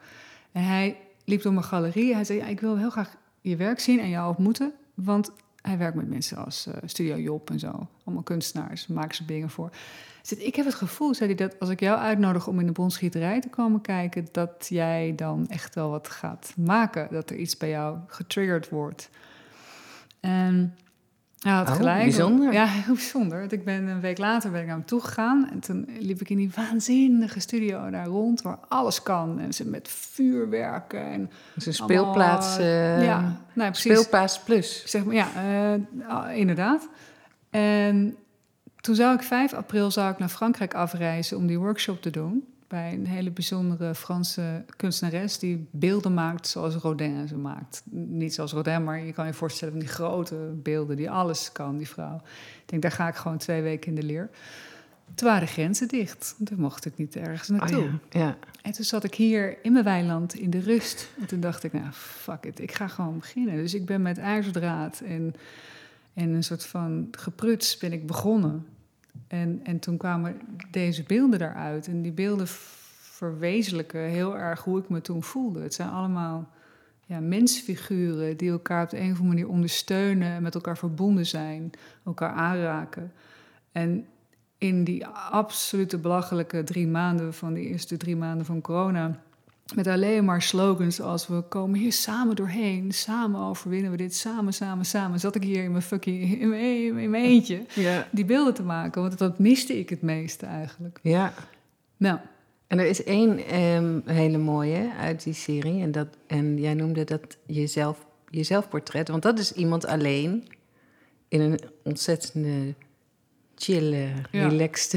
En hij liep door mijn galerie. Hij zei, ja, ik wil heel graag je werk zien en jou ontmoeten. Want hij werkt met mensen als Studio Job en zo. Allemaal kunstenaars, maken ze dingen voor. Zei, ik heb het gevoel, zei hij, dat als ik jou uitnodig om in de bronschieterij te komen kijken... dat jij dan echt wel wat gaat maken. Dat er iets bij jou getriggerd wordt. En hij had Oh, gelijk. bijzonder. Ja, heel bijzonder. Want ik ben een week later ben ik naar hem toe gegaan. En toen liep ik in die waanzinnige studio daar rond... waar alles kan. En ze met vuurwerken en Het is een speelplaats. allemaal, eh, ja, nou, ja, precies. Speelplaats plus. Zeg maar, ja, eh, ah, inderdaad. En toen zou ik 5 april zou ik naar Frankrijk afreizen om die workshop te doen. Bij een hele bijzondere Franse kunstenares die beelden maakt zoals Rodin ze maakt. Niet zoals Rodin, maar je kan je voorstellen van die grote beelden die alles kan, die vrouw. Ik denk, daar ga ik gewoon twee weken in de leer. Toen waren de grenzen dicht. Toen mocht ik niet ergens naartoe. Oh, ja. ja. En toen zat ik hier in mijn weiland in de rust. En toen dacht ik, nou, fuck it, ik ga gewoon beginnen. Dus ik ben met ijzerdraad en, en een soort van gepruts ben ik begonnen. En, en toen kwamen deze beelden daaruit. En die beelden verwezenlijken heel erg hoe ik me toen voelde. Het zijn allemaal ja, mensfiguren die elkaar op de een of andere manier ondersteunen... en met elkaar verbonden zijn, elkaar aanraken. En in die absolute belachelijke drie maanden van die eerste drie maanden van corona. Met alleen maar slogans als we komen hier samen doorheen, samen overwinnen we dit, samen, samen, samen. Zat ik hier in mijn fucking in mijn, in mijn eentje Ja. die beelden te maken, want dat miste ik het meeste eigenlijk. ja. Nou, En er is één ehm, hele mooie uit die serie. En, dat, en jij noemde dat jezelf, je zelfportret. Want dat is iemand alleen in een ontzettende chille, Ja. relaxed,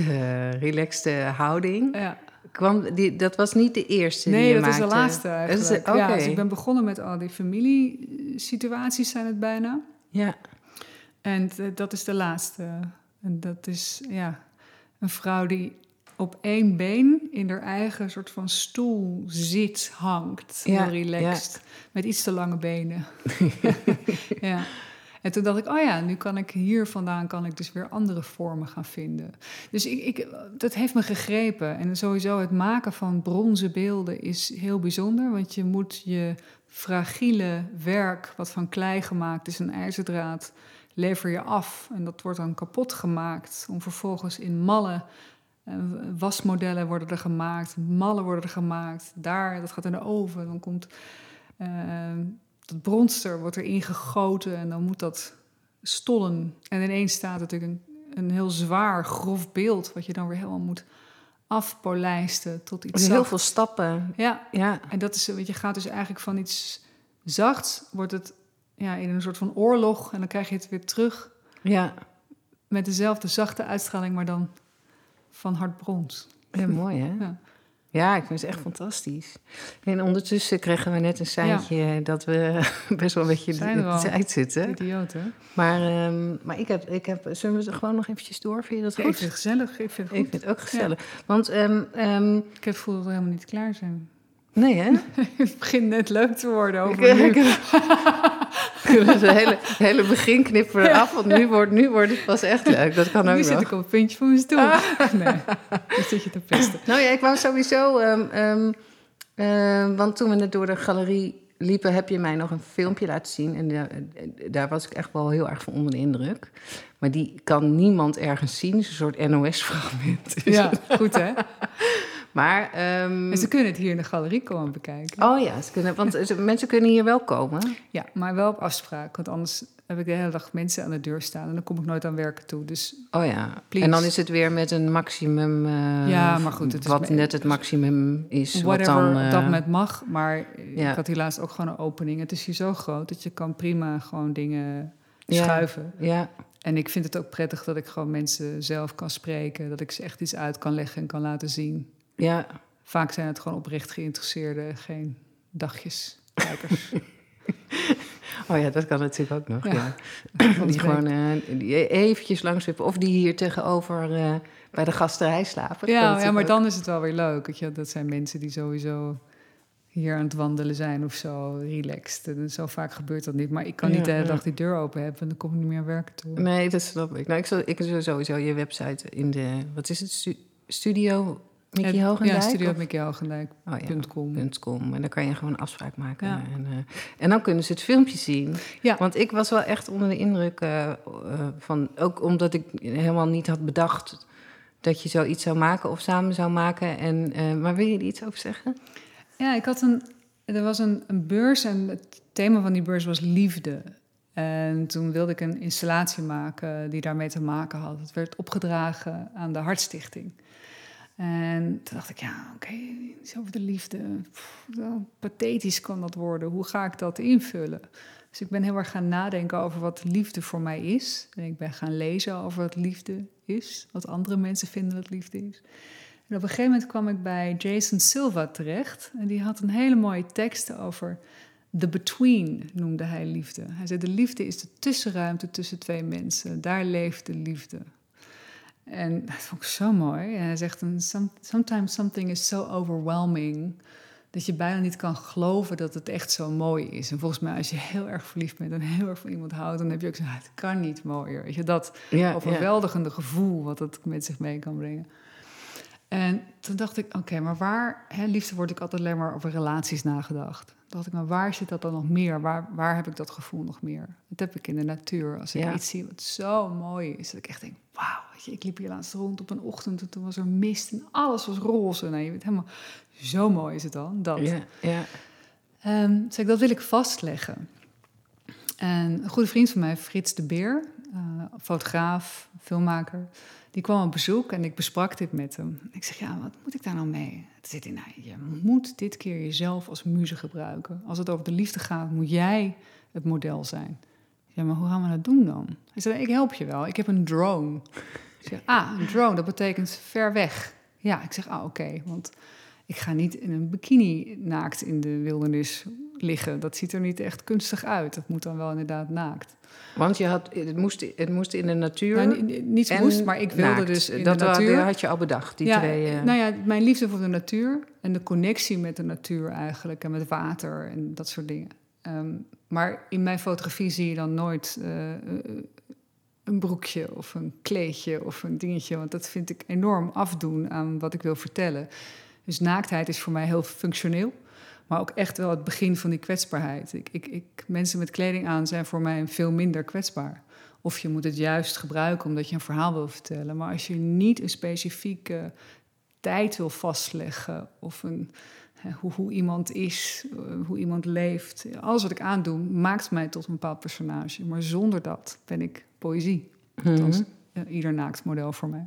relaxed houding. ja. Kwam die, dat was niet de eerste die Nee, je dat maakte. is de laatste eigenlijk. Ja, Oké. dus ik ben begonnen met al die familiesituaties zijn het bijna. Ja, En eh, dat is de laatste. En dat is ja, een vrouw die op één been in haar eigen soort van stoel zit, hangt. Ja, heel relaxed. Met iets te lange benen. ja. En toen dacht ik, oh ja, nu kan ik hier vandaan kan ik dus weer andere vormen gaan vinden. Dus ik, ik, dat heeft me gegrepen. En sowieso het maken van bronzen beelden is heel bijzonder. Want je moet je fragiele werk, wat van klei gemaakt is, een ijzerdraad, lever je af. En dat wordt dan kapot gemaakt om vervolgens in mallen... eh, wasmodellen worden er gemaakt, mallen worden er gemaakt. Daar, dat gaat in de oven. Dan komt eh, dat bronster wordt erin gegoten en dan moet dat stollen. En ineens staat natuurlijk een, een heel zwaar, grof beeld... wat je dan weer helemaal moet afpolijsten tot iets dus heel veel stappen. Ja, Ja, en dat is, want je gaat dus eigenlijk van iets zachts... wordt het ja, in een soort van oorlog en dan krijg je het weer terug... ja. met dezelfde zachte uitstraling, maar dan van hard brons. ja mooi hè? Ja. Ja, ik vind het echt fantastisch. En ondertussen kregen we net een seintje dat we best wel een beetje Zijn in de tijd zitten. Idioot, hè? Maar, ehm, maar ik heb, ik heb, zullen we er gewoon nog eventjes door? Vind je dat Ja, goed? ik vind het gezellig. Ik vind het Ik vind het ook gezellig. Want, ehm, ehm, Ik heb het gevoel dat we helemaal niet klaar zijn. nee hè? Het begint net leuk te worden over Ik- nu. ik- Het hele, hele begin knippen we eraf, want nu wordt, nu wordt het pas echt leuk. Dat kan ook Nu zit nog. ik op het puntje van mijn stoel. Nee, nu zit je te pesten. Nou ja, ik wou sowieso... ehm, ehm, ehm, want toen we net door de galerie liepen, heb je mij nog een filmpje laten zien. En daar, daar was ik echt wel heel erg van onder de indruk. Maar die kan niemand ergens zien. Het is een soort NOS-fragment. Ja, goed hè? Maar, ehm, En ze kunnen het hier in de galerie komen bekijken. oh ja, ze kunnen, want ze- mensen kunnen hier wel komen. Ja, maar wel op afspraak. Want anders heb ik de hele dag mensen aan de deur staan en dan kom ik nooit aan werken toe. Dus Oh ja, Please. en dan is het weer met een maximum. eh, Ja, maar goed, het is wat net het maximum is. wat dan, eh, dat moment mag. Maar ja. ik had hier laatst ook gewoon een opening. Het is hier zo groot dat je kan prima gewoon dingen Ja. schuiven. Ja, En ik vind het ook prettig dat ik gewoon mensen zelf kan spreken. Dat ik ze echt iets uit kan leggen en kan laten zien. Ja, Vaak zijn het gewoon oprecht geïnteresseerden, geen dagjes. kijkers. oh ja, dat kan natuurlijk ook nog. Ja. Die gewoon die eventjes langs. Of die hier tegenover eh, bij de gasterij slapen. Ja, ja, maar ook. dan is het wel weer leuk. Weet je? Dat zijn mensen die sowieso hier aan het wandelen zijn of zo, relaxed. En zo vaak gebeurt dat niet. Maar ik kan Ja, niet de hele ja. dag die deur open hebben... en dan kom ik niet meer werken toe. Nee, dat snap ik. Nou, ik, zal, ik zal sowieso je website in de... Wat is het? Stu- studio Mickey Ja, Hoogendijk? Ja. Oh ja, com. En dan kan je gewoon een afspraak maken. Ja. En, eh, en dan kunnen ze het filmpje zien. Ja. Want ik was wel echt onder de indruk eh, eh, van... Ook omdat ik helemaal niet had bedacht dat je zoiets zou maken of samen zou maken. En, eh, maar wil je er iets over zeggen? Ja, ik had een. Er was een, een beurs en het thema van die beurs was liefde. En toen wilde ik een installatie maken die daarmee te maken had. Het werd opgedragen aan de Hartstichting. En toen dacht ik, ja, oké, iets over de liefde. Pathetisch kan dat worden. Hoe ga ik dat invullen? Dus ik ben heel erg gaan nadenken over wat liefde voor mij is. En ik ben gaan lezen over wat liefde is. Wat andere mensen vinden dat liefde is. En op een gegeven moment kwam ik bij Jason Silva terecht. En die had een hele mooie tekst over the between, noemde hij liefde. Hij zei, de liefde is de tussenruimte tussen twee mensen. Daar leeft de liefde. En dat vond ik zo mooi. En hij zegt, "And some- sometimes something is so overwhelming... dat je bijna niet kan geloven dat het echt zo mooi is. En volgens mij, als je heel erg verliefd bent en heel erg van iemand houdt... dan heb je ook zo, "Ah, het kan niet mooier. Weet je, dat Ja, overweldigende gevoel wat het met zich mee kan brengen. En toen dacht ik, oké, maar waar, hè, liefde wordt ik altijd alleen maar over relaties nagedacht. Dacht ik, maar waar zit dat dan nog meer? Waar, waar heb ik dat gevoel nog meer? Dat heb ik in de natuur. Als ik Ja. iets zie wat zo mooi is, dat ik echt denk, wauw, weet je, ik liep hier laatst rond op een ochtend en toen was er mist en alles was roze. Nou, je weet helemaal, zo mooi is het dan, dat. Ja, ja. Ehm dus ik, dat wil ik vastleggen. En een goede vriend van mij, Frits de Beer, eh, fotograaf, filmmaker, die kwam op bezoek en ik besprak dit met hem. Ik zeg, ja, wat moet ik daar nou mee? Toen zit hij, nou, je moet dit keer jezelf als muze gebruiken. Als het over de liefde gaat, moet jij het model zijn. Ja, maar hoe gaan we dat doen dan? Hij zei, ik help je wel, ik heb een drone. Ik zeg, ah, een drone, dat betekent ver weg. Ja, ik zeg, ah, oké, want ik ga niet in een bikini naakt in de wildernis liggen. Dat ziet er niet echt kunstig uit. Dat moet dan wel inderdaad naakt. Want je had, het, moest, het moest in de natuur. Nou, ni- ni- niets en moest, maar ik wilde naakt. dus in dat de natuur. had je al bedacht, die ja, twee. eh, Nou ja, mijn liefde voor de natuur en de connectie met de natuur eigenlijk. En met water en dat soort dingen. Ehm, maar in mijn fotografie zie je dan nooit eh, eh, een broekje of een kleedje of een dingetje. Want dat vind ik enorm afdoen aan wat ik wil vertellen. Dus naaktheid is voor mij heel functioneel. Maar ook echt wel het begin van die kwetsbaarheid. Ik, ik, ik, mensen met kleding aan zijn voor mij veel minder kwetsbaar. Of je moet het juist gebruiken omdat je een verhaal wil vertellen. Maar als je niet een specifieke tijd wil vastleggen of een, hoe, hoe iemand is, eh, hoe iemand leeft. Alles wat ik aandoe maakt mij tot een bepaald personage. Maar zonder dat ben ik poëzie. Althans, eh, ieder naakt model voor mij.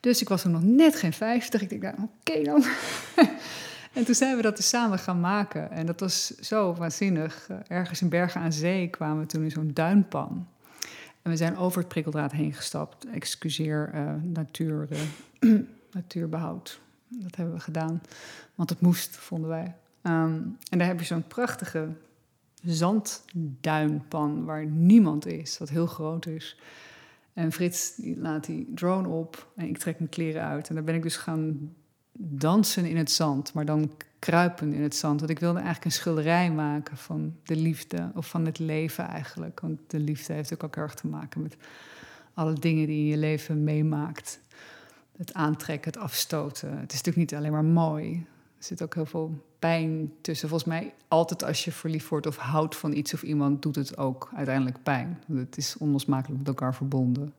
Dus ik was er nog net geen 50. Ik denk, nou, oké dan. en toen zijn we dat dus samen gaan maken. En dat was zo waanzinnig. Eh, Ergens in Bergen aan Zee kwamen we toen in zo'n duinpan. En we zijn over het prikkeldraad heen gestapt. Excuseer eh, natuur, eh, natuurbehoud. Dat hebben we gedaan. Want het moest, vonden wij. Ehm, en daar heb je zo'n prachtige zandduinpan waar niemand is, wat heel groot is. En Frits laat die drone op en ik trek mijn kleren uit. En dan ben ik dus gaan dansen in het zand, maar dan kruipen in het zand. Want ik wilde eigenlijk een schilderij maken van de liefde, of van het leven eigenlijk. Want de liefde heeft ook, ook erg te maken met alle dingen die je in je leven meemaakt. Het aantrekken, het afstoten. Het is natuurlijk niet alleen maar mooi. Er zit ook heel veel pijn tussen. Volgens mij, altijd als je verliefd wordt of houdt van iets of iemand, doet het ook uiteindelijk pijn. Het is onlosmakelijk met elkaar verbonden.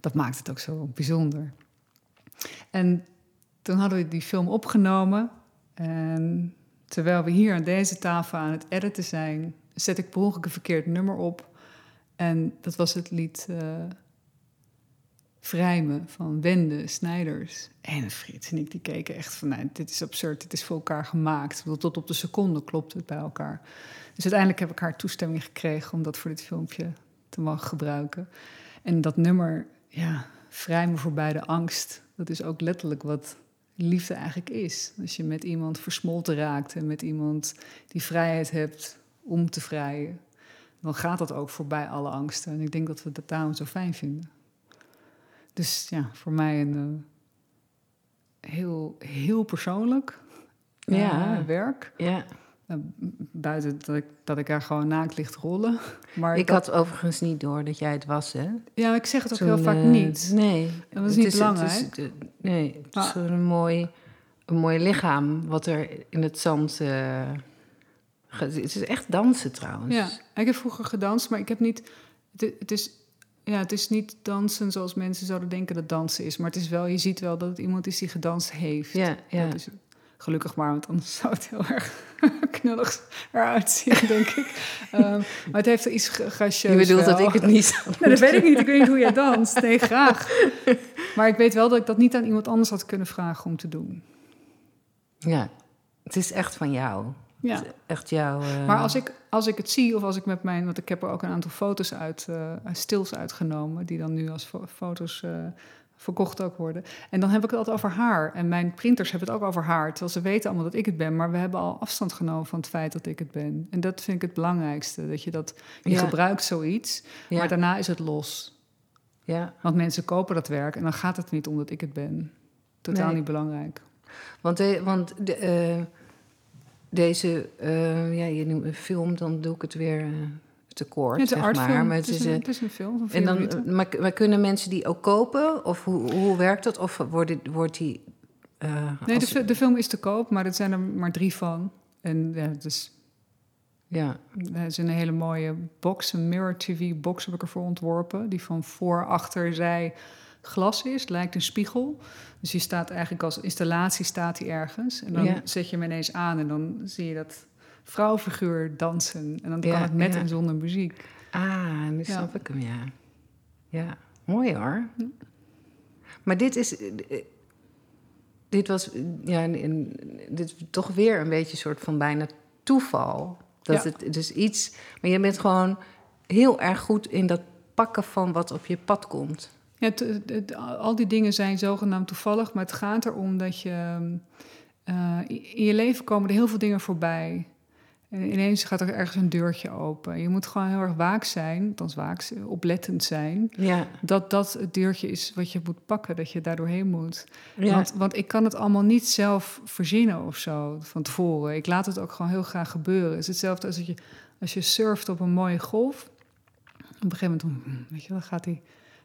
Dat maakt het ook zo bijzonder. En toen hadden we die film opgenomen. En terwijl we hier aan deze tafel aan het editen zijn, zet ik per ongeluk een verkeerd nummer op. En dat was het lied uh, Vrijmen van Wende Snijders. En Frits en ik die keken echt van, nee, dit is absurd, dit is voor elkaar gemaakt. Tot op de seconde klopt het bij elkaar. Dus uiteindelijk heb ik haar toestemming gekregen om dat voor dit filmpje te mogen gebruiken. En dat nummer, ja, Vrijmen voorbij de angst, dat is ook letterlijk wat liefde eigenlijk is. Als je met iemand versmolten raakt en met iemand die vrijheid hebt om te vrijen, dan gaat dat ook voorbij alle angsten. En ik denk dat we dat daarom zo fijn vinden. Dus ja, voor mij een uh, heel, heel persoonlijk uh, Ja. werk. Ja. Uh, buiten dat ik, dat ik daar gewoon naakt ligt rollen. Maar Ik dat- had overigens niet door dat jij het was, hè? Ja, ik zeg het ook heel vaak eh, niet. Nee. Dat is Het niet belangrijk. is- het- nee, het is gewoon een mooi, een mooi lichaam wat er in het zand... eh, ge- het is echt dansen trouwens. Ja, ik heb vroeger gedanst, maar ik heb niet. Het, het is, ja, het is niet dansen zoals mensen zouden denken dat dansen is. Maar het is wel, je ziet wel dat het iemand is die gedanst heeft. Ja, ja. Dat is gelukkig maar, want anders zou het heel erg knullig eruit zien, denk ik. Ehm, maar het heeft er iets gracieus Je bedoelt dat ik het niet Nee, dat weet ik niet. Ik weet niet hoe jij danst. Nee, graag. Maar ik weet wel dat ik dat niet aan iemand anders had kunnen vragen om te doen. Ja, het is echt van jou. Ja. Het is echt jouw... eh, Maar als ik, als ik het zie, of als ik met mijn... Want ik heb er ook een aantal foto's uit, eh, uit stils uitgenomen... die dan nu als fo- foto's eh, verkocht ook worden. En dan heb ik het altijd over haar. En mijn printers hebben het ook over haar. Terwijl ze weten allemaal dat ik het ben. Maar we hebben al afstand genomen van het feit dat ik het ben. En dat vind ik het belangrijkste. Dat je dat... Je Ja. gebruikt zoiets, ja, maar daarna is het los. ja, Want mensen kopen dat werk en dan gaat het niet om dat ik het ben. Totaal Nee. niet belangrijk. want, de, want de, eh, deze... eh, ja, je noemt een film, dan doe ik het weer eh, te kort, Ja, het is zeg een maar. Het is, een, eh, het is een film van En dan, minuten. maar, maar kunnen mensen die ook kopen? Of hoe, hoe werkt dat? Of wordt, wordt die... eh, Nee, de, als- de film is te koop, maar er zijn er maar drie van. En ja, het is ja, Het is een hele mooie box, een Mirror TV box heb ik ervoor ontworpen. Die van voor, achter, zij glas is. Het lijkt een spiegel. Dus die staat eigenlijk als installatie staat die ergens. En dan Ja. zet je hem ineens aan en dan zie je dat vrouwfiguur dansen. En dan Ja, kan het met ja. en zonder muziek. Ah, nu Ja. snap ik hem, ja. Ja, mooi hoor. Maar dit is... Dit was ja, dit toch weer een beetje een soort van bijna toeval. Dat het dus iets... Maar je bent gewoon heel erg goed in dat pakken van wat op je pad komt. Ja, het- het- het- al die dingen zijn zogenaamd toevallig, maar het gaat erom dat je. eh, in je leven komen er heel veel dingen voorbij. En ineens gaat er ergens een deurtje open. Je moet gewoon heel erg waak zijn, althans waak, oplettend zijn. Ja, Dat dat het deurtje is wat je moet pakken, dat je daar doorheen moet. ja. Want, want ik kan het allemaal niet zelf verzinnen of zo van tevoren. Ik laat het ook gewoon heel graag gebeuren. Het is hetzelfde als dat je, als je surft op een mooie golf. Op een gegeven moment, hmm, weet je, dan gaat die,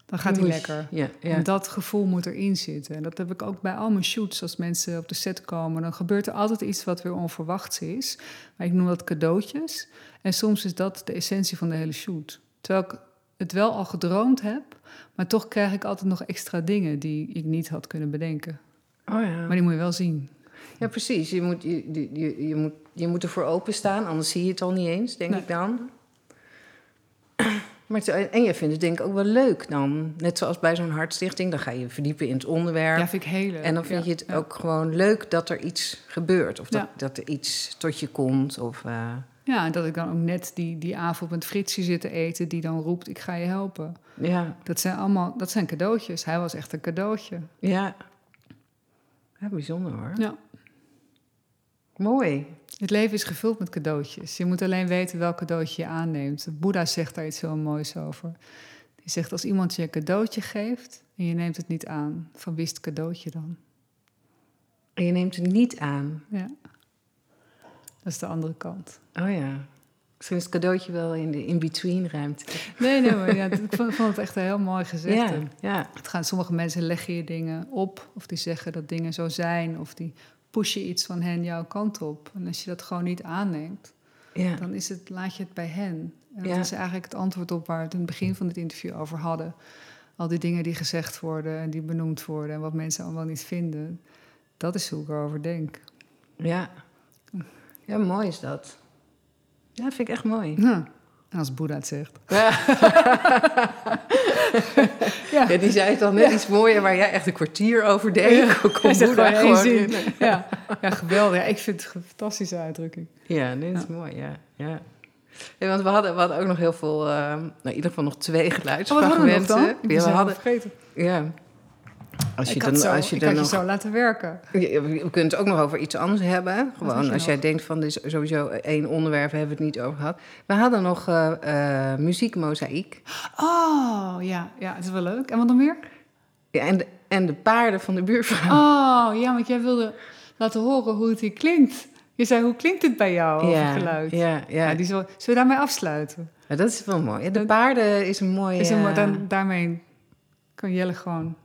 dan gaat die Oei. lekker. Ja, ja. En dat gevoel moet erin zitten. En dat heb ik ook bij al mijn shoots. Als mensen op de set komen, dan gebeurt er altijd iets wat weer onverwachts is. Maar ik noem dat cadeautjes. En soms is dat de essentie van de hele shoot. Terwijl ik het wel al gedroomd heb, maar toch krijg ik altijd nog extra dingen die ik niet had kunnen bedenken. Oh ja. Maar die moet je wel zien. Ja, precies. Je moet, je, je, je, je moet, je moet ervoor openstaan, anders zie je het al niet eens, denk Nee. ik dan. Maar het- en je vindt het denk ik ook wel leuk dan. Net zoals bij zo'n hartstichting, dan ga je verdiepen in het onderwerp. Ja, vind ik heel leuk. en dan vind Ja, je het ja. ook gewoon leuk dat er iets gebeurt. Of dat, Ja. dat er iets tot je komt. Of, eh, Ja, en dat ik dan ook net die, die avond met Fritsje zit te eten... die dan roept, ik ga je helpen. ja, Dat zijn allemaal dat zijn cadeautjes. Hij was echt een cadeautje. ja. Ja, bijzonder hoor. Ja. Mooi. Het leven is gevuld met cadeautjes. Je moet alleen weten welk cadeautje je aanneemt. Boeddha zegt daar iets heel moois over. Die zegt, als iemand je een cadeautje geeft... en je neemt het niet aan, van wie is het cadeautje dan? En je neemt het niet aan. Ja. Dat is de andere kant. Oh ja. Misschien is het cadeautje wel in de in-between ruimte. Nee, nee, maar ja, ik vond, vond het echt een heel mooi gezegd. Ja, ja. Het gaan, sommige mensen leggen je dingen op, of die zeggen dat dingen zo zijn, of die pushen iets van hen jouw kant op. En als je dat gewoon niet aanneemt, ja. dan is het, laat je het bij hen. En dat Ja. is eigenlijk het antwoord op waar we het in het begin van het interview over hadden. Al die dingen die gezegd worden en die benoemd worden en wat mensen allemaal niet vinden. Dat is hoe ik erover denk. Ja. Ja, mooi is dat. Ja, vind ik echt mooi. Ja. Als Boeddha het zegt. Ja. ja. die zei het al net iets mooier, waar jij echt een kwartier over deed. Ja. Kom Boeddha gewoon in. Ja. ja, geweldig. Ja, ik vind het een fantastische uitdrukking. Ja, dit is mooi, ja. ja. Ja, want we hadden, we hadden ook nog heel veel, eh, nou, in ieder geval nog twee Oh, we geluidsfragmenten. ze we helemaal hadden, vergeten. ja. Als je ik dan, zo, als je ik dan nog, je zo laten werken. Ja, we kunnen het ook nog over iets anders hebben. Gewoon je als jij nog? denkt van, dit is sowieso één onderwerp, hebben we het niet over gehad. We hadden nog eh eh muziekmozaïek. Oh, ja. Ja, het is wel leuk. En wat dan meer? Ja, en, de, en de paarden van de buurvrouw. Oh, ja, want jij wilde laten horen hoe het hier klinkt. Je zei, hoe klinkt het bij jou over ja, geluid? Ja, ja. Ja, die zullen, zullen we daarmee afsluiten? Ja, dat is wel mooi. De paarden is een mooie... Is een, eh, dan, daarmee kan Jelle gewoon...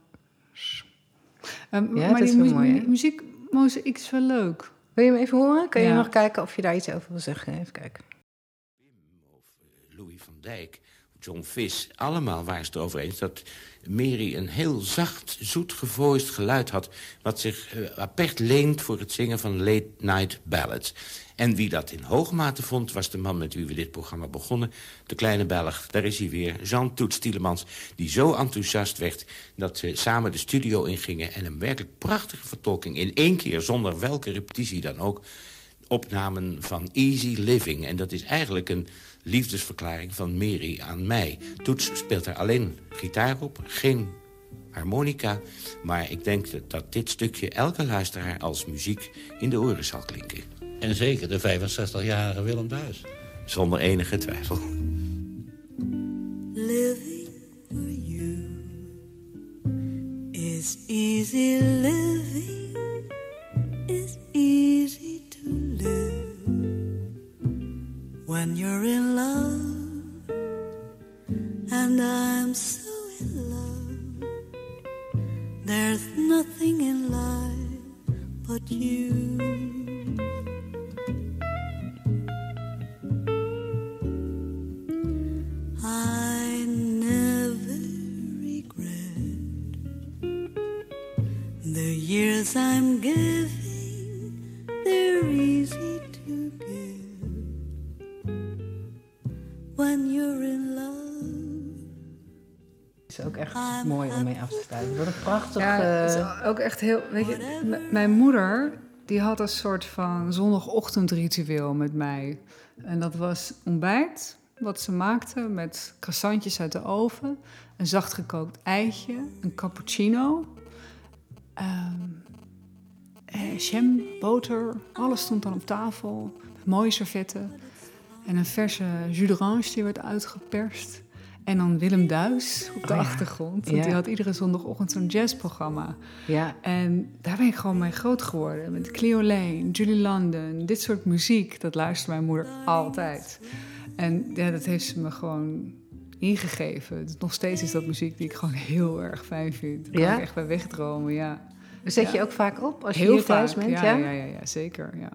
Ehm, Ja, maar dat die is wel mu- mooi, muziek, muziek is wel leuk. Wil je hem even horen? Kun je Ja. nog kijken of je daar iets over wil zeggen? Even kijken. Louis van Dijk, John Vis, allemaal waren ze het erover eens dat Mary een heel zacht, zoet gevoiced geluid had... wat zich eh, apert leent voor het zingen van late night ballads. En wie dat in hoge mate vond, was de man met wie we dit programma begonnen... de kleine Belg, daar is hij weer, Jean Toets Tielemans... die zo enthousiast werd dat ze samen de studio ingingen... en een werkelijk prachtige vertolking in één keer, zonder welke repetitie dan ook opnamen van Easy Living. En dat is eigenlijk een liefdesverklaring van Mary aan mij. Toets speelt er alleen gitaar op, geen harmonica. Maar ik denk dat dit stukje elke luisteraar als muziek in de oren zal klinken. En zeker de 65-jarige Willem Duis. Zonder enige twijfel. Living for you is easy living, is easy to live when you're in love, and I'm so in love. There's nothing in life but you. Years I'm giving. They're easy to give when you're in love. is ook echt mooi om mee af te sluiten. Wat een prachtig... Ja, het eh, is ook echt heel... Weet je, mijn moeder, die had een soort van zondagochtendritueel met mij. En dat was ontbijt, wat ze maakte met croissantjes uit de oven... een zacht gekookt eitje, een cappuccino... eh, jam, boter, alles stond dan op tafel. Met mooie servetten. En een verse jus d'orange die werd uitgeperst. En dan Willem Duis op de Oh achtergrond. Want Ja. die had iedere zondagochtend zo'n jazzprogramma. ja, En daar ben ik gewoon mee groot geworden. Met Cleo Lane, Julie London. Dit soort muziek, dat luistert mijn moeder altijd. En ja, dat heeft ze me gewoon ingegeven. Dus nog steeds is dat muziek die ik gewoon heel erg fijn vind. Daar kan Ja? ik echt bij wegdromen, ja. Zet je Ja. ook vaak op als je Heel hier thuis vaak, bent? ja, ja, ja, ja, zeker, ja.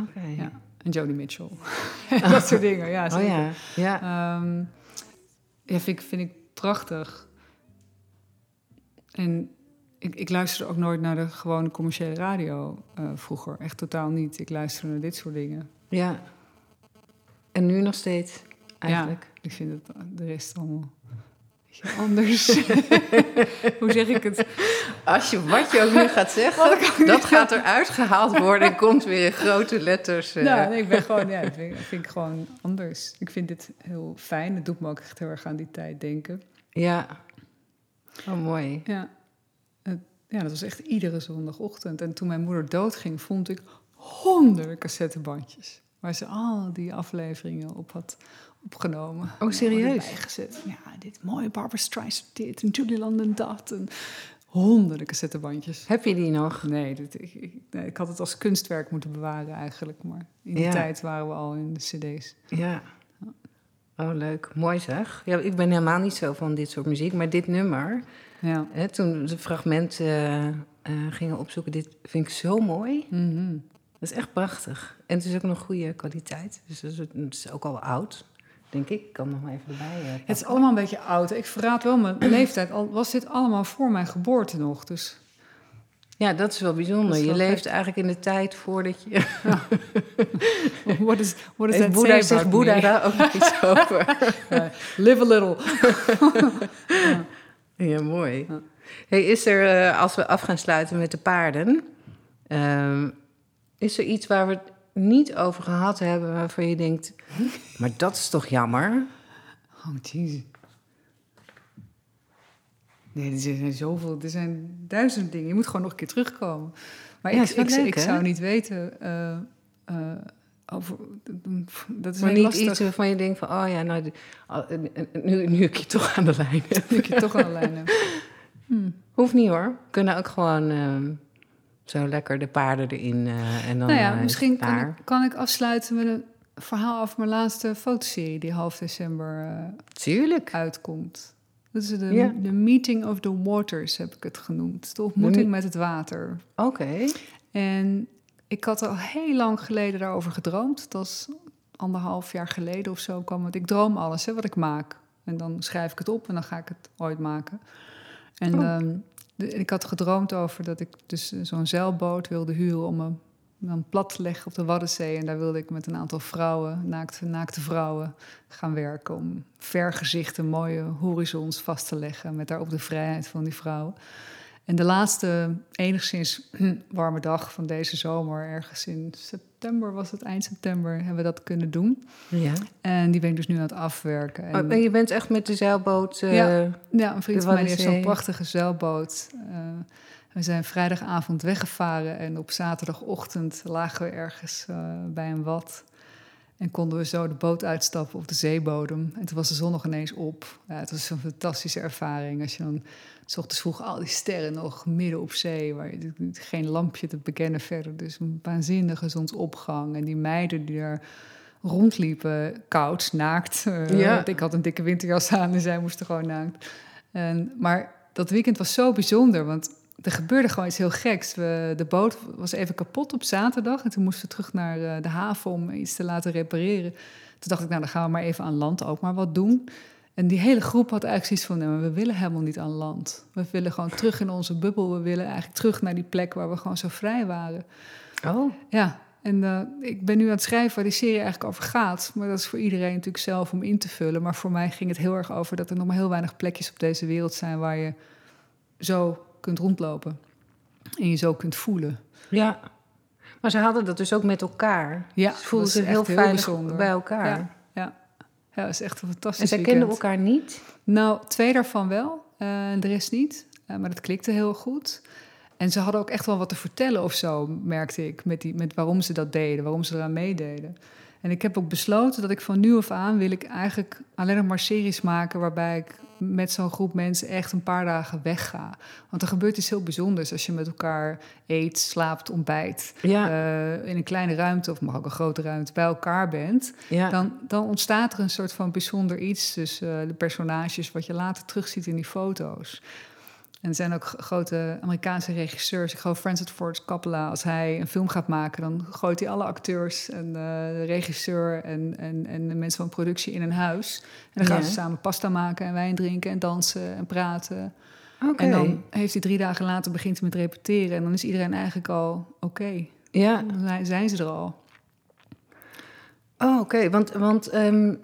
Oké. ja. En Joni Mitchell. dat soort dingen, ja, Oh zeker. ja, ja. Ehm, ja, vind ik, vind ik prachtig. En ik, ik luisterde ook nooit naar de gewone commerciële radio eh, vroeger. Echt totaal niet. Ik luisterde naar dit soort dingen. ja. En nu nog steeds, eigenlijk. Ja, ik vind het de rest allemaal anders. Hoe zeg ik het? Als je wat je ook nu gaat zeggen, dat gaat eruit gehaald worden en komt weer in grote letters. Nou, nee, ik ben gewoon, ja, vind, ik- vind ik gewoon anders. Ik vind dit heel fijn. Het doet me ook echt heel erg aan die tijd denken. Ja. Oh, mooi. Ja, ja, dat was echt iedere zondagochtend. En toen mijn moeder doodging, vond ik honderden cassettebandjes. Waar ze al die afleveringen op had opgenomen. Oh, serieus? Ja, dit mooie Barbara Streisand dit en Julie London dat. En honderden cassettebandjes. Heb je die nog? Nee, dit, ik, ik, nee, ik had het als kunstwerk moeten bewaren eigenlijk. Maar in die Ja. tijd waren we al in de cd's. Ja. Oh, leuk. Mooi zeg. Ja, ik ben helemaal niet zo van dit soort muziek, maar dit nummer, Ja. hè, toen de fragmenten eh, eh, gingen opzoeken, dit vind ik zo mooi. Mhm. Dat is echt prachtig. En het is ook nog goede kwaliteit. Dus het is ook al oud, denk ik. Ik kan nog maar even erbij. eh, Het is allemaal een beetje oud. Ik verraad wel mijn leeftijd. Al was dit allemaal voor mijn geboorte nog. Dus Ja, dat is wel bijzonder. Je leeft eigenlijk in de tijd voordat je... What is, what is Boeddha, zegt Boeddha me? daar ook iets over? Live a little. Ja, mooi. Hey, is er, eh, als we af gaan sluiten met de paarden... ehm, is er iets waar we niet over gehad hebben... waarvan je denkt, maar dat is toch jammer? Oh, jeez. Nee, er zijn zoveel, er zijn duizend dingen. Je moet gewoon nog een keer terugkomen. Maar Ja, ik, ik, leuk, ik zou niet weten eh, eh, over... Dat is Maar niet lastig. iets waarvan je denkt van... oh ja, nou, al- nu, nu ik je toch aan de lijn heb. Dat je toch aan de lijn hebt. Hoeft niet hoor. We kunnen ook gewoon ehm, zo lekker de paarden erin eh, en dan nou ja, eh, is misschien kan ik, kan ik afsluiten met een verhaal over mijn laatste fotoserie... die half december eh, Tuurlijk. uitkomt. Dat is de, Ja. de Meeting of the Waters, heb ik het genoemd. De ontmoeting me- met het water. Oké. En ik had al heel lang geleden daarover gedroomd. Dat was anderhalf jaar geleden of zo kwam het. Ik droom alles, hè, wat ik maak. En dan schrijf ik het op en dan ga ik het ooit maken. En Oh. ehm, ik had gedroomd over dat ik dus eh, zo'n zeilboot wilde huren om me dan plat te leggen op de Waddenzee. En daar wilde ik met een aantal vrouwen, naakte, naakte vrouwen, gaan werken. Om vergezichten, mooie horizons vast te leggen. Met daarop de vrijheid van die vrouwen. En de laatste enigszins warme dag van deze zomer, ergens in september was het, eind september, hebben we dat kunnen doen. Ja. En die ben ik dus nu aan het afwerken. En, Oh, en je bent echt met de zeilboot... eh, Ja. ja, een vriend van mij heeft zo'n prachtige zeilboot. Eh, we zijn vrijdagavond weggevaren en op zaterdagochtend lagen we ergens eh, bij een wad. En konden we zo de boot uitstappen op de zeebodem. En toen was de zon nog ineens op. Ja, het was een fantastische ervaring. Als je dan s ochtends vroeg al die sterren nog midden op zee... waar je geen lampje te bekennen verder. Dus een waanzinnige zonsopgang. En die meiden die daar rondliepen, koud, naakt. Ja. want Ik had een dikke winterjas aan en zij moesten gewoon naakt. En, maar dat weekend was zo bijzonder, want er gebeurde gewoon iets heel geks. We, de boot was even kapot op zaterdag en toen moesten we terug naar eh, de haven om iets te laten repareren. Toen dacht ik, nou dan gaan we maar even aan land ook maar wat doen. En die hele groep had eigenlijk zoiets van, nee, maar we willen helemaal niet aan land. We willen gewoon terug in onze bubbel. We willen eigenlijk terug naar die plek waar we gewoon zo vrij waren. Oh, Ja, en eh, ik ben nu aan het schrijven waar die serie eigenlijk over gaat. Maar dat is voor iedereen natuurlijk zelf om in te vullen. Maar voor mij ging het heel erg over dat er nog maar heel weinig plekjes op deze wereld zijn waar je zo kunt rondlopen. En je zo kunt voelen. ja. Maar ze hadden dat dus ook met elkaar. Ja, Ze voelden zich heel heel veilig bij elkaar. Ja, ja. dat is echt een En fantastisch zij weekend. kenden elkaar niet? Nou, twee daarvan wel, eh, en de rest niet. Eh, maar dat klikte heel goed. En ze hadden ook echt wel wat te vertellen of zo, merkte ik, met, die, met waarom ze dat deden, waarom ze eraan meededen. En ik heb ook besloten dat ik van nu af aan wil ik eigenlijk alleen nog maar series maken waarbij ik met zo'n groep mensen echt een paar dagen wegga. Want er gebeurt iets heel bijzonders als je met elkaar eet, slaapt, ontbijt. Ja, eh, in een kleine ruimte, of mag ook een grote ruimte, bij elkaar bent ja. dan, dan ontstaat er een soort van bijzonder iets tussen eh, de personages, wat je later terugziet in die foto's. En er zijn ook grote Amerikaanse regisseurs. Ik geloof Francis Ford Coppola, als hij een film gaat maken, dan gooit hij alle acteurs en eh, de regisseur en, en, en de mensen van productie in een huis. En dan gaan Ja. ze samen pasta maken en wijn drinken en dansen en praten. Oké. En dan heeft hij drie dagen later begint hij met repeteren en dan is iedereen eigenlijk al oké. Ja. Dan zijn- zijn ze er al. Oh, oké. Want, want ehm,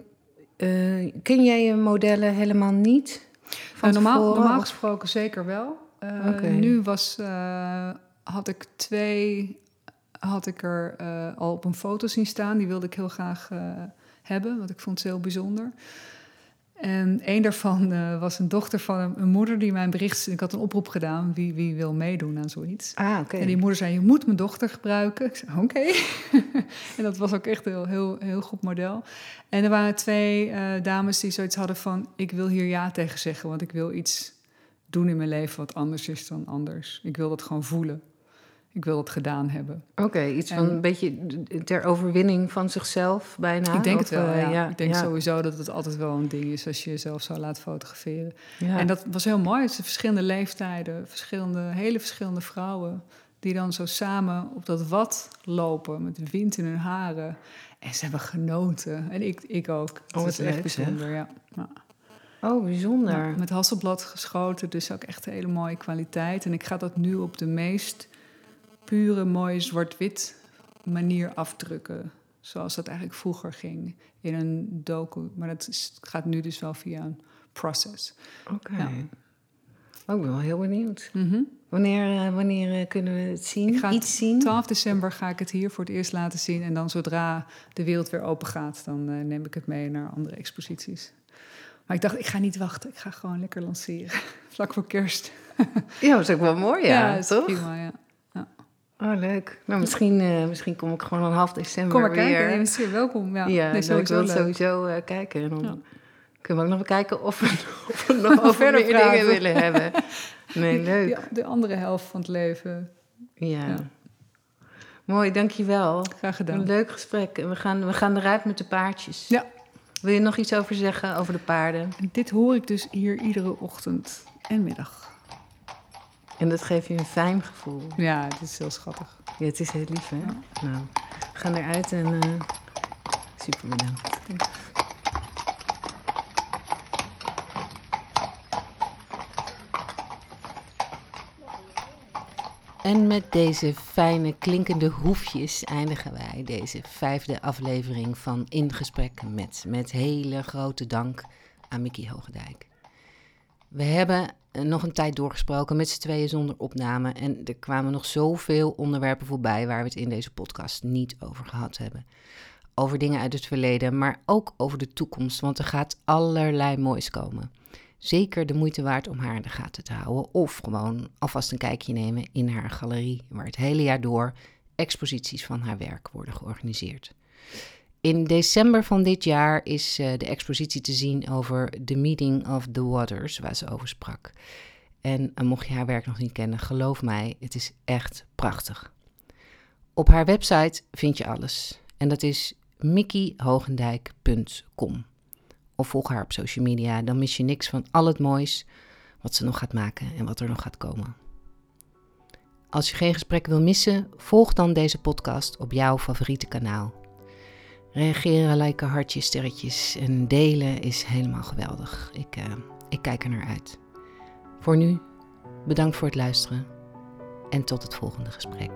eh, ken jij je modellen helemaal niet? Van Eh, normaal, tevoren? normaal Of- gesproken zeker wel. Eh. Nu was, eh, had ik twee, had ik er eh, al op een foto zien staan. Die wilde ik heel graag hebben, want ik vond ze heel bijzonder. En een daarvan eh, was een dochter van een, een moeder die mijn bericht... Ik had een oproep gedaan, wie, wie wil meedoen aan zoiets. Ah, oké. En die moeder zei, je moet mijn dochter gebruiken. Ik zei, oké. en dat was ook echt een heel, heel, heel goed model. En er waren twee eh, dames die zoiets hadden van... ik wil hier ja tegen zeggen, want ik wil iets doen in mijn leven... wat anders is dan anders. Ik wil dat gewoon voelen. Ik wil dat gedaan hebben. Oké, iets van En- een beetje ter overwinning van zichzelf bijna. ik denk Of, het wel, eh, ja. Ik denk ja. sowieso dat het altijd wel een ding is... als je jezelf zo laat fotograferen. Ja. En dat was heel mooi. Het zijn verschillende leeftijden, verschillende, hele verschillende vrouwen. Die dan zo samen op dat wat lopen met de wind in hun haren. En ze hebben genoten. En ik, ik ook. Het wat is echt bijzonder, ja. Oh, bijzonder. Met hasselblad geschoten, dus ook echt een hele mooie kwaliteit. En ik ga dat nu op de meest pure, mooie zwart-wit manier afdrukken. Zoals dat eigenlijk vroeger ging in een docu. Maar dat is- gaat nu dus wel via een process. Oké. Ja. Oh, ik ben wel heel benieuwd. Mhm. Wanneer, eh, wanneer eh, kunnen we het zien? Ik ga Iets zien? 12 december ga ik het hier voor het eerst laten zien. En dan zodra de wereld weer open gaat, dan eh, neem ik het mee naar andere exposities. Maar ik dacht, ik ga niet wachten. Ik ga gewoon lekker lanceren. Vlak voor kerst. Ja, dat is ook wel mooi, ja, is toch? prima, ja. Oh, leuk. Nou, misschien, eh, misschien kom ik gewoon een half december Kom maar weer. kijken. Bent zeer welkom. Ja, Ja, nee, nou, ik wil leuk. sowieso eh, kijken. En dan Ja. kunnen we ook nog kijken of we, of we nog over meer dingen willen hebben. Nee, leuk. Ja, de andere helft van het leven. Ja. Ja. Mooi, dankjewel. Graag gedaan. Een leuk gesprek. En we gaan, we gaan eruit met de paardjes. Ja. Wil je nog iets over zeggen, over de paarden? En dit hoor ik dus hier iedere ochtend en middag. En dat geeft je een fijn gevoel. Ja, het is heel schattig. Ja, het is heel lief, hè? Nou, we gaan eruit en eh, super bedankt. En met deze fijne klinkende hoefjes eindigen wij deze vijfde aflevering van In Gesprek met. Met hele grote dank aan Mickey Hogendijk. We hebben eh, nog een tijd doorgesproken met z'n tweeën zonder opname. En er kwamen nog zoveel onderwerpen voorbij waar we het in deze podcast niet over gehad hebben. Over dingen uit het verleden, maar ook over de toekomst, want er gaat allerlei moois komen. Zeker de moeite waard om haar in de gaten te houden of gewoon alvast een kijkje nemen in haar galerie, waar het hele jaar door exposities van haar werk worden georganiseerd. In december van dit jaar is eh, de expositie te zien over The Meeting of the Waters, waar ze over sprak. En eh, mocht je haar werk nog niet kennen, geloof mij, het is echt prachtig. Op haar website vind je alles. En dat is mickeyhogendijk.com. Of volg haar op social media, dan mis je niks van al het moois wat ze nog gaat maken en wat er nog gaat komen. Als je geen gesprek wil missen, volg dan deze podcast op jouw favoriete kanaal. Reageren, liken, hartjes, sterretjes en delen is helemaal geweldig. Ik, eh, ik kijk er naar uit. Voor nu, bedankt voor het luisteren en tot het volgende gesprek.